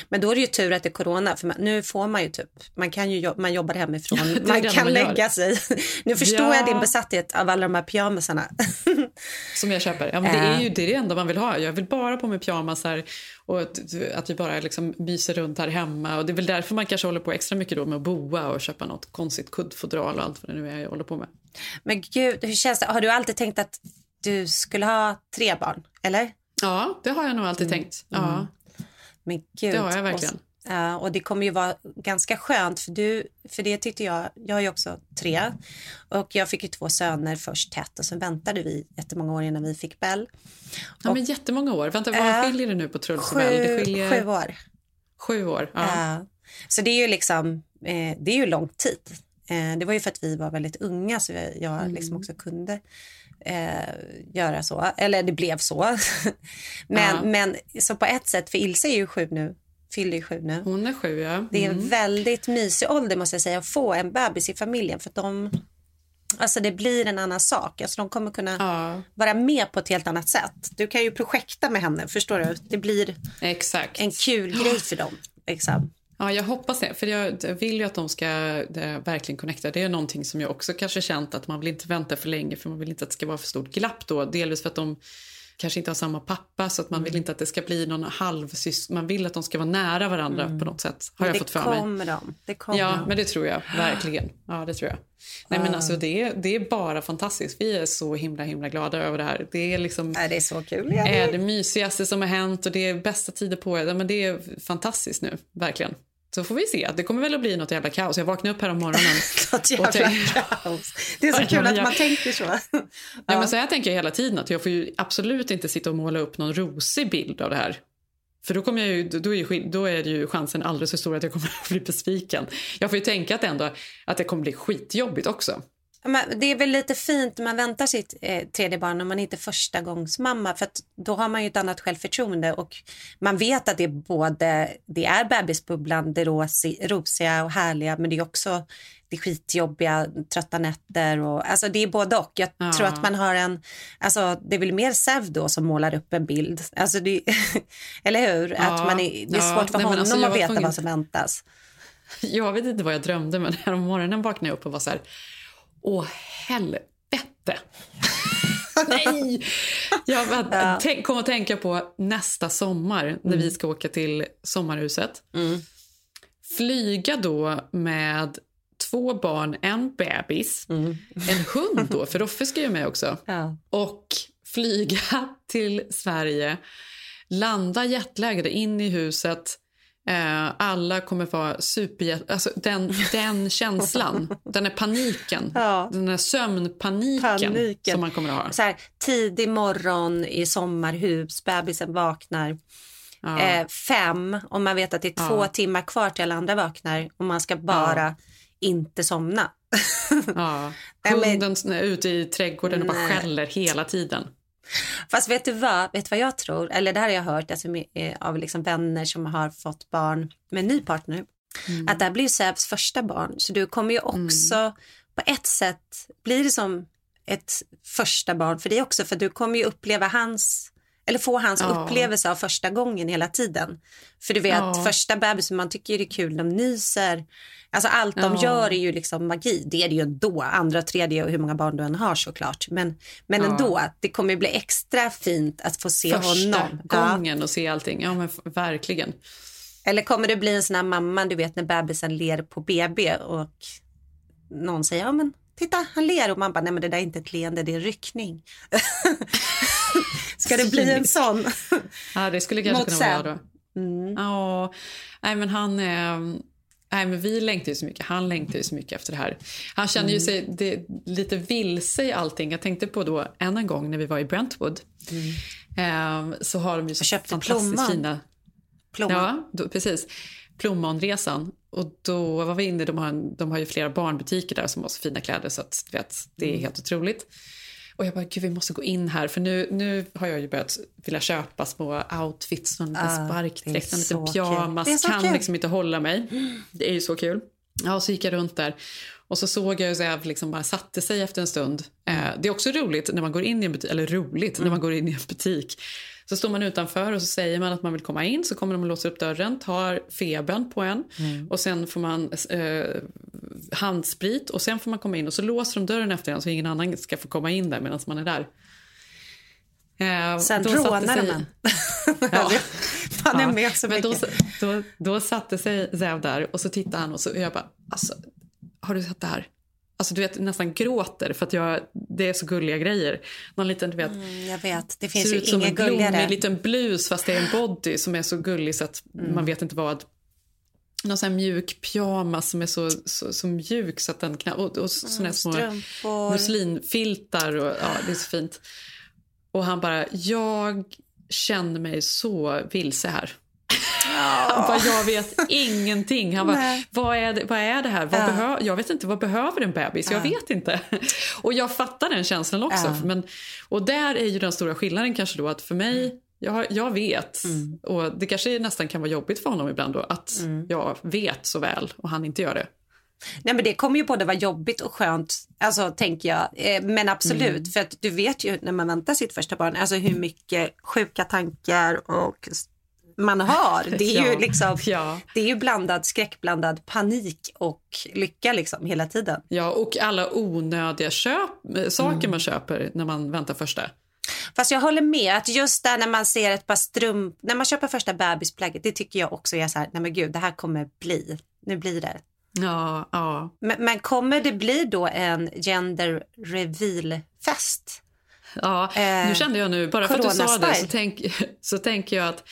Men då är det ju tur att det är corona, för man, nu får man ju typ, man kan ju man jobbar hemifrån, Ja, man kan man gör. lägga sig. Nu förstår Ja. jag din besatthet av alla de här pyjamasarna. Som jag köper. Ja, men det är ju det, är det enda man vill ha. Jag vill bara på mig pyjamasar och att, att vi bara liksom myser runt här hemma. Och Det är väl därför man kanske håller på extra mycket då med att boa och köpa något konstigt kuddfodral och allt vad det nu är jag håller på med. Men gud, hur känns det? Har du alltid tänkt att du skulle ha tre barn, eller? Ja, det har jag nog alltid tänkt. Ja. Mm. Men gud. Det har jag verkligen. Och, ja, och det kommer ju vara ganska skönt för du, för det tyckte jag, jag har ju också tre och jag fick ju två söner först tätt och sen väntade vi jättemånga år innan vi fick Bell. Ja, men jättemånga år. Vänta, vad Ja. skiljer det nu på Truls och Bell? Det skiljer... sju år. Sju år, ja. Ja. Så det är ju liksom, eh, det är ju lång tid. Eh, det var ju för att vi var väldigt unga så jag Mm. liksom också kunde eh, göra så. Eller det blev så. men, Ja. men så på ett sätt, för Ilse är ju sju nu, fyller ju sju nu. Hon är sju, ja. Det är en Mm. väldigt mysig ålder måste jag säga att få en bebis i familjen för de Alltså det blir en annan sak. Alltså de kommer kunna vara med på ett helt annat sätt. Du kan ju projekta med henne, förstår du? Det blir Exakt. en kul grej för dem. Liksom. Ja, jag hoppas det. För jag vill ju att de ska det, verkligen connecta. Det är någonting som jag också kanske känt att man vill inte vänta för länge för man vill inte att det ska vara för stort glapp då. Delvis för att de kanske inte har samma pappa så att man Mm. vill inte att det ska bli någon halvsys... Man vill att de ska vara nära varandra på något sätt. Har Men jag fått för mig. kommer de. Det kommer Ja, de. men det tror jag. Verkligen. Ja, det tror jag. Nej, men Ah. alltså, det, är, det är bara fantastiskt. Vi är så himla himla glada över det här. Det är liksom... det är så kul. är det mysigaste som har hänt och det är bästa tider på det. Men det är fantastiskt nu, verkligen. Så får vi se. Det kommer väl att bli något jävla kaos. Jag vaknade upp här om morgonen. Något jävla kaos. Det är så kul att man tänker så. Ja, men så här tänker jag hela tiden. att Jag får ju absolut inte sitta och måla upp någon rosig bild av det här. För då, kommer jag ju, då, är ju, då är ju chansen alldeles för stor att jag kommer att bli besviken. Jag får ju tänka att, ändå, att det kommer bli skitjobbigt också. Det är väl lite fint när man väntar sitt eh, tredje barn om man inte är första gångs mamma för då har man ju ett annat självförtroende och man vet att det är både det är bebisbubblan, det rosi, rosiga och härliga men det är också det skitjobbiga, trötta nätter och alltså det är både och. Jag Ja. tror att man har en, alltså det är väl mer Zev då som målar upp en bild, alltså det, eller hur? Ja. Att man är, det är Ja. svårt för Nej, honom alltså, att veta tvungen- vad som väntas. Jag vet inte vad jag drömde, men här om morgonen vaknade jag upp och var så här... Åh, helvete! Nej! Jag bara, tänk, kom att tänka på nästa sommar när vi ska åka till sommarhuset. Flyga då med två barn, en bebis, en hund då, för Roffe ska ju med också. Ja. Och flyga till Sverige, landa jetlaggade in i huset. Eh, alla kommer vara superjät... Alltså den, den känslan, den är paniken. Ja. Den är sömnpaniken Paniken. som man kommer att ha. Så här, tidig morgon i sommarhus, bebisen vaknar. Ja. Eh, fem, om man vet att det är Ja. två timmar kvar till alla andra vaknar och man ska bara inte somna. Ja. Hunden är ute i trädgården och bara skäller hela tiden. Fast vet du vad, vet du vad jag tror? Eller det här har jag hört alltså, eh, av liksom vänner som har fått barn med en ny partner. Mm. Att det här blir Sävs första barn. Så du kommer ju också på ett sätt blir det som ett första barn för dig också. För du kommer ju uppleva hans eller få hans Ja. upplevelse av första gången hela tiden. För du vet, Ja. första bebisen, man tycker det är kul, de nyser. Alltså allt de Ja. gör är ju liksom magi. Det är det ju ändå, andra, tredje och hur många barn du än har såklart. Men, men Ja. ändå, det kommer ju bli extra fint att få se Första honom. Ja. gången och se allting. Ja, men verkligen. Eller kommer det bli en sån här mamma, du vet när bebisen ler på BB och någon säger, ja men titta han ler och man bara, nej men det där är inte ett leende, det är en ryckning. Ska det bli en sån? Ja, det skulle kanske kunna vara då. Mm. Ja, nej men han... Eh, nej men vi längtar ju så mycket. Han längtar ju så mycket efter det här. Han känner ju Mm. sig det, lite vilse i allting. Jag tänkte på då än en gång när vi var i Brentwood. Eh, så har de ju så fantastiskt plommon. fina... Plommon. Ja, då, precis. Plommonresan. Och då var vi inne, de har, en, de har ju flera barnbutiker där som har så fina kläder så att vet, det är Mm. helt otroligt. Och jag bara, gud vi måste gå in här för nu, nu har jag ju börjat vilja köpa små outfits, någon liten Ah, det är sparkdräkt, en så liten pyjamas. Kan kul. liksom inte hålla mig. Det är ju så kul. Ja, och så gick jag runt där och så såg jag hur Zev liksom bara satte sig efter en stund. Eh, det är också roligt när man går in i en butik, eller roligt när man går in i en butik. Så står man utanför och så säger man att man vill komma in så kommer de och låser upp dörren, tar febern på en och sen får man eh, handsprit och sen får man komma in och så låser de dörren efter en så ingen annan ska få komma in där medan man är där. Eh, Sen rånar man. Ja. Man är med så men då, mycket. då, då satte sig Zev där och så tittade han och så och jag bara, alltså, har du sett det här? Alltså du vet nästan gråter för att jag, det är så gulliga grejer. Någon liten, du vet, Mm, jag vet, det finns ser ju ut som en blommig liten blus fast det är en body som är så gullig så att Mm. man vet inte vad. Någon sån här mjuk pyjamas som är så, så, så mjuk så att den knappt... Och, och såna här små strumpor. muslinfiltar och ja, det är så fint. Och han bara, jag känner mig så vilse här. Han bara, jag vet ingenting. Han bara, vad är det, vad är det här? Vad Ja. behö- jag vet inte, vad behöver en bebis? Jag Ja. vet inte. Och jag fattar den känslan också. Men, och där är ju den stora skillnaden kanske då att för mig, jag, jag vet. Mm. Och det kanske nästan kan vara jobbigt för honom ibland då att Mm. jag vet så väl och han inte gör det. Nej, men det kommer ju både vara jobbigt och skönt, alltså, tänker jag. Eh, Men absolut, Mm. för att du vet ju när man väntar sitt första barn, alltså hur mycket sjuka tankar och man har. Det är ju Ja. liksom, Ja. det är ju blandad skräckblandad panik och lycka liksom hela tiden. Ja, och alla onödiga köp, saker Mm. man köper när man väntar första. Fast jag håller med att just där när man ser ett par strump, när man köper första bebisplagget, det tycker jag också är så här, nej men gud, det här kommer bli, nu blir det. Ja, ja. Men, men kommer det bli då en gender reveal-fest? Ja, nu Eh, kände jag nu, bara för att du sa det så, tänk, så tänker jag att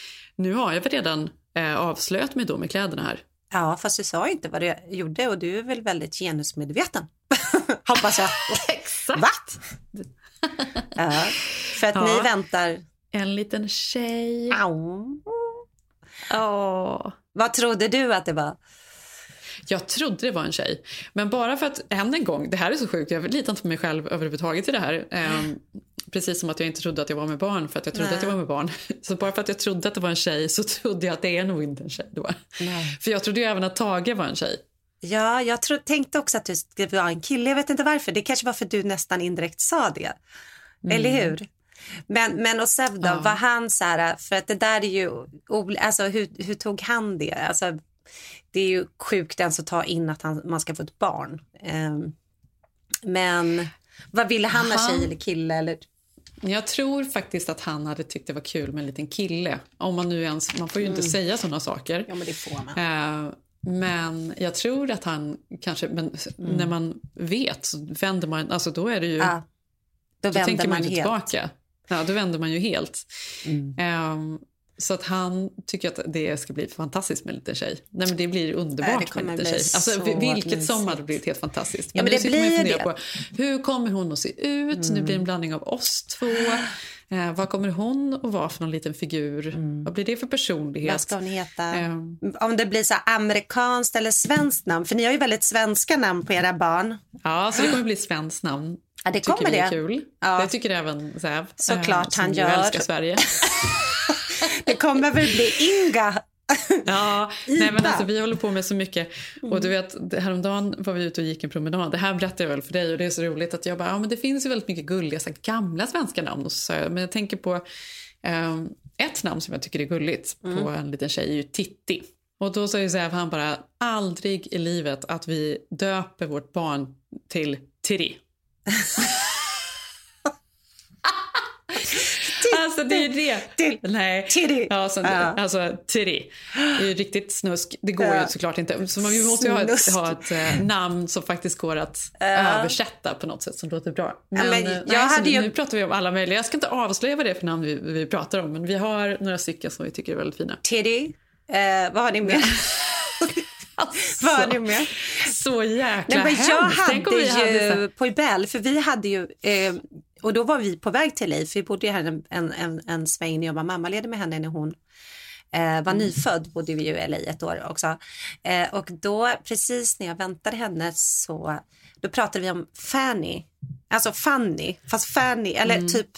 nu har jag väl redan eh, avslöjat mig då med kläderna här. Ja, fast du sa inte vad du gjorde och du är väl väldigt genusmedveten. Hoppas jag. Exakt. Ja, för att Ja. ni väntar. En liten tjej. Au. Åh. Vad trodde du att det var? Jag trodde det var en tjej. Men bara för att, än en gång, det här är så sjukt, jag litar inte på mig själv överhuvudtaget i det här. Ehm, precis som att jag inte trodde att jag var med barn för att jag trodde Nej. att jag var med barn. Så bara för att jag trodde att det var en tjej så trodde jag att det är nog inte en tjej då. Nej. För jag trodde ju även att Tage var en tjej. Ja, jag tro, tänkte också att du skulle vara en kille. Jag vet inte varför. Det kanske var för att du nästan indirekt sa det. Eller hur? Men, men och Sev då, Ja. var han så här, för att det där är ju, alltså hur, hur tog han det? Alltså, det är ju sjukt ens att ta in att han, man ska få ett barn. Ehm, men vad ville han ha, tjej eller kille? Eller? Jag tror faktiskt att han hade tyckt det var kul med en liten kille. Om man nu ens, man får ju inte Mm. säga såna saker. Ja, men det får man. Eh, men jag tror att han kanske, men när man vet så vänder man, alltså då är det ju, Mm. Ja, då då tänker man man ju helt. tillbaka. Ja, då vänder man ju helt. Mm. Ehm, så att han tycker att det ska bli fantastiskt med en liten tjej. Nej, men det blir Nej, det underbart med en liten tjej. Alltså, så vi- vilket som hade blivit helt fantastiskt. Ja, men nu det sitter man ju det. på hur kommer hon att se ut? Nu blir det en blandning av oss två. Eh, vad kommer hon att vara för någon liten figur? Vad blir det för personlighet? Vad ska hon heta? Ehm, Om det blir så amerikanskt eller svenskt namn. För ni har ju väldigt svenska namn på era barn. Ja, så det kommer bli svenskt namn. Ja, det tycker kommer är det. kul. Ja. Det tycker även Säv. Såklart eh, han gör. älskar Sverige. Det kommer väl bli Inga. Ja, nej men alltså vi håller på med så mycket. Och du vet, häromdagen var vi ute och gick en promenad. Det här berättade jag väl för dig och det är så roligt att jag bara, ja men det finns ju väldigt mycket gulliga så gamla svenska namn. Och så men jag tänker på ehm, ett namn som jag tycker är gulligt på en liten tjej är ju Titti. Och då sa Säv, han bara, aldrig i livet att vi döper vårt barn till Tiri. Alltså det är det. Nej. Tiri. Ja, alltså, Ja. alltså Tiri. Det är ju riktigt snusk. Det går ju såklart inte. Så man, vi måste ju ha ett, ha ett eh, namn som faktiskt går att översätta på något sätt som låter bra. Men, men eh, nej, ju- nu pratar vi om alla möjliga. Jag ska inte avslöja vad det är för namn vi, vi pratar om, men vi har några stycken som vi tycker är väldigt fina. Titty. Eh, vad har ni med? vad har ni med? Så jäkla Nej, men jag hemskt. Hade ju hade på Ibel, för vi hade ju, eh, och då var vi på väg till Leif, vi bodde ju här en, en, en, en sväng när jag var mammaledig med henne när hon eh, Mm. var nyfödd, bodde vi ju i LA ett år också. Eh, och då, precis när jag väntade henne så, då pratade vi om Fanny, alltså Fanny, fast Fanny, eller Mm. typ,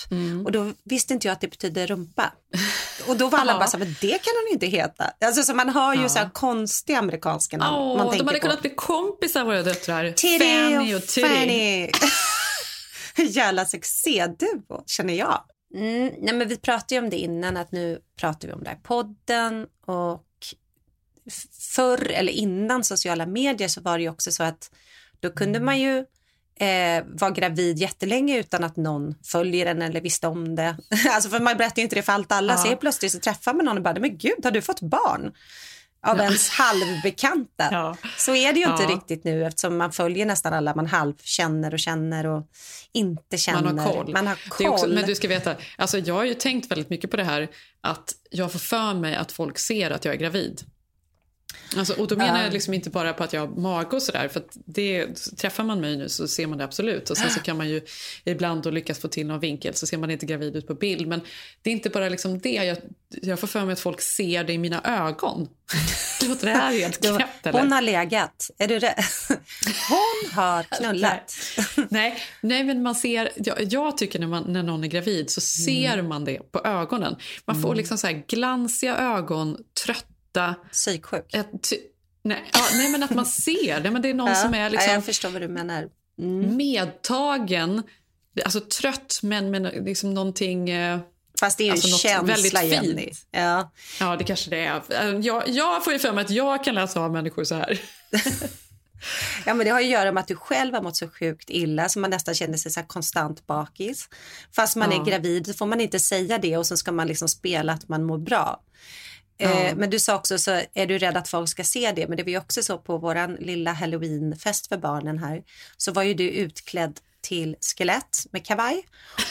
och då visste inte jag att det betyder rumpa. Och då var alla Ja. bara så här, men det kan hon inte heta. Alltså så man har ju Ja. så här konstiga amerikanska namn. Åh, man de tänker hade på. kunnat bli kompisar våra döttrar. Titty Fanny och och Titty. Jävla succéduo, känner jag. Mm, nej men vi pratade ju om det innan, att nu pratar vi om det här podden. Och förr, eller innan sociala medier, så var det också så att då kunde man ju eh, vara gravid jättelänge utan att någon följer en eller visste om det. alltså för man berättar ju inte det för allt alla. Ja. Så plötsligt så träffar man någon och bara, men gud, har du fått barn? Av ens halvbekanta. Ja. Så är det ju inte Ja. riktigt nu eftersom man följer nästan alla man halv känner och känner och inte känner. Man har koll. Man har är också, koll. men du ska veta, alltså jag har ju tänkt väldigt mycket på det här att jag får för mig att folk ser att jag är gravid. Alltså, och då menar Ja. jag liksom inte bara på att jag har mage och sådär. För att det, träffar man mig nu så ser man det absolut. Och sen så kan man ju ibland då lyckas få till någon vinkel så ser man inte gravid ut på bild. Men det är inte bara liksom det. Jag, jag får för mig att folk ser det i mina ögon. Låter det här helt knäppt eller? Hon har legat. Är du rädd? Hon har knullat. nej, nej, men man ser... Jag, jag tycker när, man, när någon är gravid så ser Mm. man det på ögonen. Man får liksom så glansiga ögon, trötta... Psyksjuk? nej, ja, nej, men att man ser det. Men det är någon Ja, som är liksom jag förstår vad du menar. medtagen, alltså trött men med liksom någonting... eh, Fast det är ju alltså en känsla, väldigt Jenny. Ja. Ja, det kanske det är. Eh, Jag, jag får ju för mig att jag kan läsa av människor så här. Ja, men det har ju att göra med att du själv har mått så sjukt illa så man nästan känner sig så konstant bakis. Fast man Ja. är gravid så får man inte säga det och så ska man liksom spela att man mår bra. Eh, men du sa också så är du rädd att folk ska se det. Men det var ju också så på våran lilla halloweenfest för barnen här så var ju du utklädd till skelett med kavaj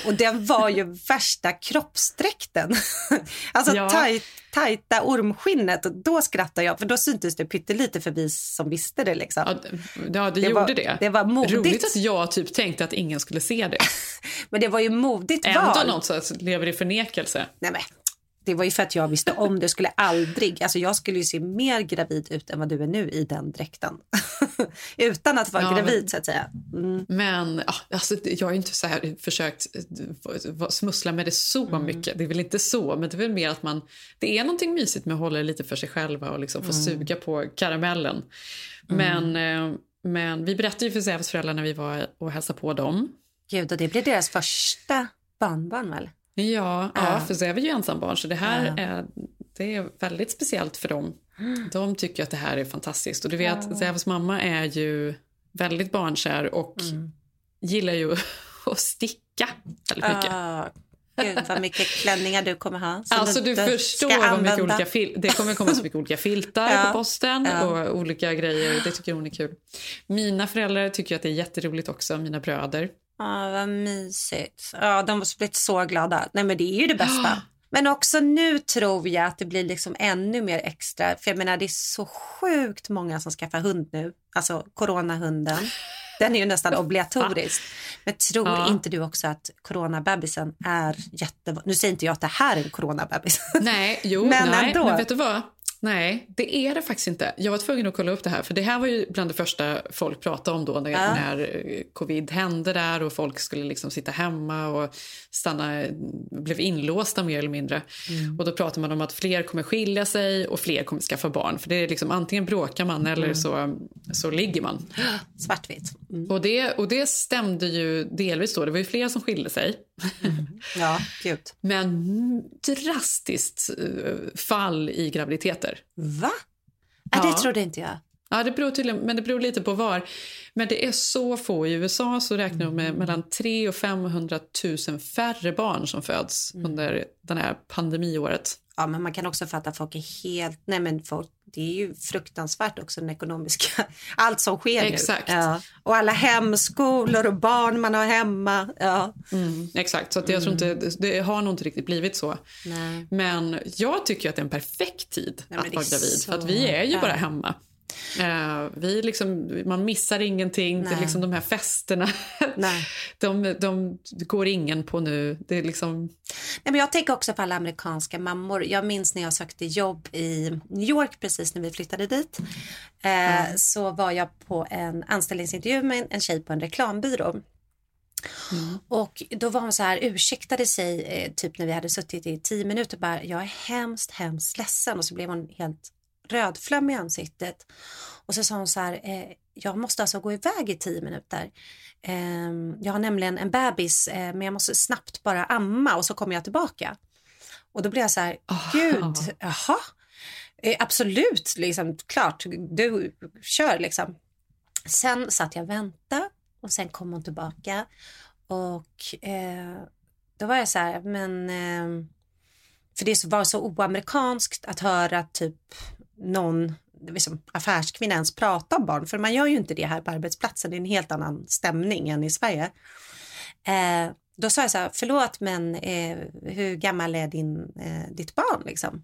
och den var ju värsta kroppsdräkten. alltså Ja. tajt, tajta ormskinnet och då skrattade jag för då syntes det pyttelite förbi som visste det liksom. Ja, det, ja, det, Det gjorde var- det. det var modigt. Roligt att jag typ tänkte att ingen skulle se det. Men det var ju modigt Ändå val. något så lever i förnekelse. Nej, men, det var ju för att jag visste om det skulle aldrig, alltså jag skulle ju se mer gravid ut än vad du är nu i den dräkten. Utan att vara Ja, gravid men- så att säga. Mm. Men alltså, jag har inte så här försökt eh, smussla med det så Mm. mycket. Det är väl inte så, men det är väl mer att man... Det är någonting mysigt med att hålla det lite för sig själva och liksom få Mm. suga på karamellen. Men, eh, men vi berättade ju för Sävs föräldrar när vi var och hälsade på dem. Gud, och det blir deras första barnbarn väl? Ja, ja. För Säv är ju ensambarn så det här Ja. är, det är väldigt speciellt för dem. De tycker att det här är fantastiskt. Och du vet, Ja. Sävs mamma är ju väldigt barnkär och Mm. gillar ju att sticka väldigt mycket. Ah, gud vad mycket klänningar du kommer ha. Alltså du inte förstår vad mycket olika fil- Det kommer komma så mycket olika filtar Ja. på posten Ja. och olika grejer. Det tycker hon är kul. Mina föräldrar tycker att det är jätteroligt också, mina bröder. Ja, vad mysigt. Ja, de måste blivit så glada. Nej, men det är ju det bästa. Men också nu tror jag att det blir liksom ännu mer extra. För jag menar, det är så sjukt många som skaffar hund nu. Alltså coronahunden. Den är ju nästan obligatorisk. Men tror Ja. inte du också att coronabebisen är jätte... Nu säger inte jag att det här är en coronabebis. Nej, jo, Men nej, ändå. men vet du vad? Nej, det är det faktiskt inte. Jag var tvungen att kolla upp det här, för det här var ju bland det första folk pratade om då när, Ja. när eh, covid hände där och folk skulle liksom sitta hemma och stanna, blev inlåsta mer eller mindre. Mm. Och då pratade man om att fler kommer skilja sig och fler kommer skaffa barn. För det är liksom antingen bråkar man eller Mm. så, så ligger man. Svartvitt. Och, det, och det stämde ju delvis då. Det var ju fler som skilde sig. Ja, gud. Men drastiskt eh, fall i graviditeter. Va? Ja. Det trodde inte jag. Ja, det beror tydligen, men det beror lite på var. Men det är så få. I USA så räknar de med mellan 300 och 500 000 färre barn som föds under det här pandemiåret. Ja, men man kan också fatta att folk är helt... Nej, men folk, det är ju fruktansvärt också den ekonomiska... Allt som sker Exakt. nu. Ja. Och alla hemskolor och barn man har hemma. Ja. Mm, exakt, så jag tror inte, det, har nog inte riktigt blivit så. Nej. Men jag tycker att det är en perfekt tid Nej, att vara gravid. så För att vi är ju bara hemma. Eh, vi liksom, man missar ingenting. Det är liksom de här festerna. De, de går ingen på nu. Det är liksom... Nej, men jag tänker också på alla amerikanska mammor. Jag minns när jag sökte jobb i New York precis när vi flyttade dit. Eh, Så var jag på en anställningsintervju med en- tjej på en reklambyrå. Och då var hon så här, ursäktade sig eh, typ när vi hade suttit i tio minuter bara, jag är hemskt, hemskt ledsen och så blev hon helt rödflöm i ansiktet. Och så sa hon så här, eh, jag måste alltså gå iväg i tio minuter. Eh, jag har nämligen en bebis eh, men jag måste snabbt bara amma och så kommer jag tillbaka. Och då blev jag så här, gud, jaha. Eh, absolut, liksom, klart, du kör liksom. Sen satt jag och väntade och sen kom hon tillbaka och då var jag så här, men eh, för det var så oamerikanskt att höra typ någon liksom, affärskvinna ens prata om barn, för man gör ju inte det här på arbetsplatsen, det är en helt annan stämning än i Sverige. Eh, då sa jag så här, förlåt men eh, hur gammal är din, eh, ditt barn liksom?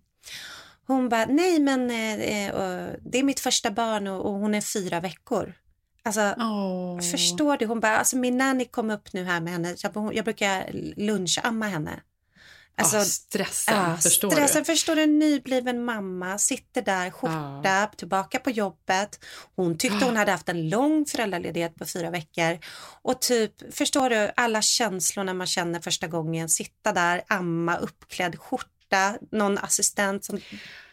Hon bara, nej men eh, eh, det är mitt första barn och, och hon är fyra veckor. Alltså, oh. förstår du? Hon bara, alltså min nanny kom upp nu här med henne. Jag, jag brukar lunchamma henne. Alltså, oh, stressen, ja, förstår stressen, du? Förstår du? Nybliven mamma, sitter där, skjorta, ja. tillbaka på jobbet. Hon tyckte hon hade haft en lång föräldraledighet på fyra veckor. Och typ, förstår du, alla känslorna man känner första gången. Sitta där, amma, uppklädd, skjorta, någon assistent som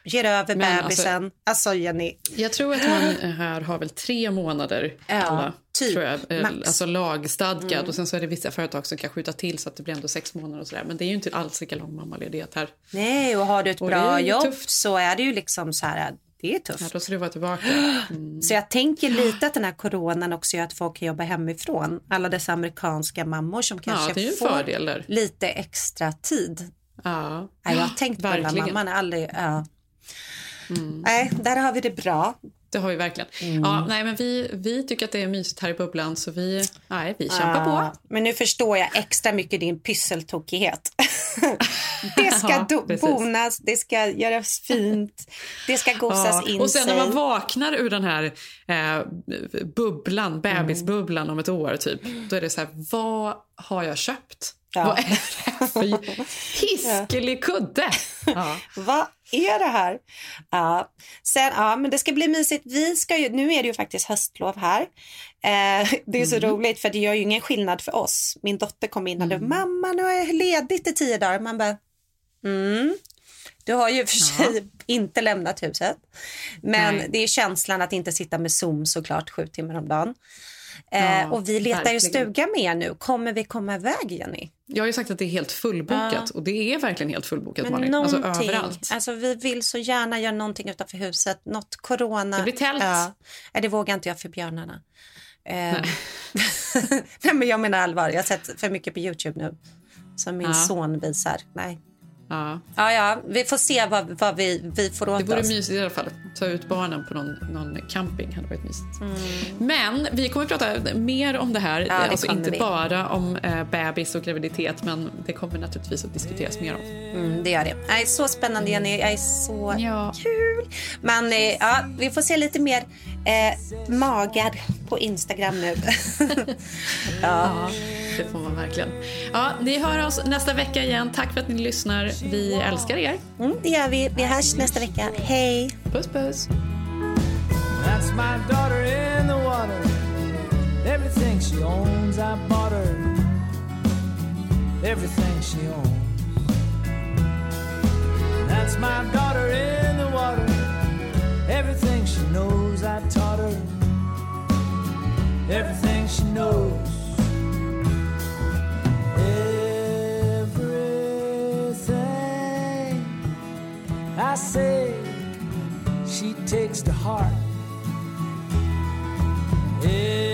ger över Men bebisen. Alltså, alltså Jenny. Jag tror att man här har väl tre månader Ja, alla, typ, tror jag. Eh, max. Alltså lagstadgad. Mm. Och sen så är det vissa företag som kan skjuta till så att det blir ändå sex månader och sådär. Men det är ju inte alls lika lång mammaledighet här. Nej, och har du ett Och bra jobb tufft. så är det ju liksom så här, det är tufft. Ja, då ska du vara tillbaka. Mm. Så jag tänker lite att den här coronan också gör att folk kan jobba hemifrån. Alla dessa amerikanska mammor som kanske Ja, får fördel där. lite extra tid. Ja, Ja, jag har tänkt på verkligen. mamman. Aldrig, ja. Mm. Nej, där har vi det bra. Det har vi verkligen. Mm. Ja, nej, men vi, vi tycker att det är mysigt här i bubblan så vi, nej, vi kämpar Ja, på. Men nu förstår jag extra mycket din pysseltokighet. det ska Ja, bonas, det ska göras fint, det ska gosas in och sen när man vaknar ur den här eh, bubblan, bebisbubblan om ett år typ, då är det så här, vad har jag köpt? Ja. Vad är det för hiskelig kudde? Ja. Vad är det här? Ja. Sen, ja, men det ska bli mysigt. Vi ska ju, nu är det ju faktiskt höstlov här. Eh, det är så Mm. roligt för det gör ju ingen skillnad för oss. Min dotter kom in och Mm. mm. mamma nu har jag ledigt i tio dagar. Man bara, mm. Du har ju för sig inte lämnat huset. Men Nej. det är känslan att inte sitta med Zoom såklart sju timmar om dagen. Eh, Ja, och vi letar verkligen. stuga med er nu. Kommer vi komma iväg Jenny? Jag har ju sagt att det är helt fullbokat Ja. och det är verkligen helt fullbokat Men Malin. Alltså någonting, överallt. alltså vi vill så gärna göra någonting utanför huset, något corona. Det blir tält. Ja. Nej, det vågar inte jag för björnarna. Eh, Nej, men jag menar allvar, jag har sett för mycket på Youtube nu. Som min Ja. son visar. Nej. Ja. Ja, ja, vi får se vad, vad vi, vi får åt Det vore oss. mysigt i alla fall. Ta ut barnen på någon, någon camping hade varit mysigt. Mm. Men vi kommer att prata mer om det här. det alltså kommer inte vi. bara om eh, bebis och graviditet, men det kommer naturligtvis att diskuteras mer om. Mm, det gör det. Nej, så spännande Jenny, jag är så Ja. kul. Men eh, ja, vi får se lite mer eh, magar på Instagram nu. ja. Det får man verkligen. Ja, ni hör oss nästa vecka igen. Tack för att ni lyssnar. Vi älskar er. Mm, det gör vi. Vi hörs nästa vecka. Hej! Puss puss. That's my daughter in the water. Everything she owns, I bought her. Everything she owns. That's my daughter in the water. Everything she knows, I taught her. Everything she knows. I say, she takes to heart. Everything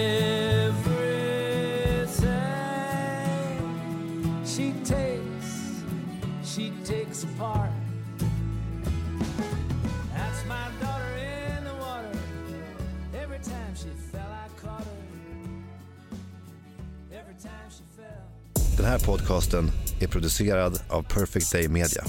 she takes, she takes apart. That's my daughter in the water. Every time she fell, I caught her. Every time she fell. Den här podcasten är producerad av Perfect Day Media.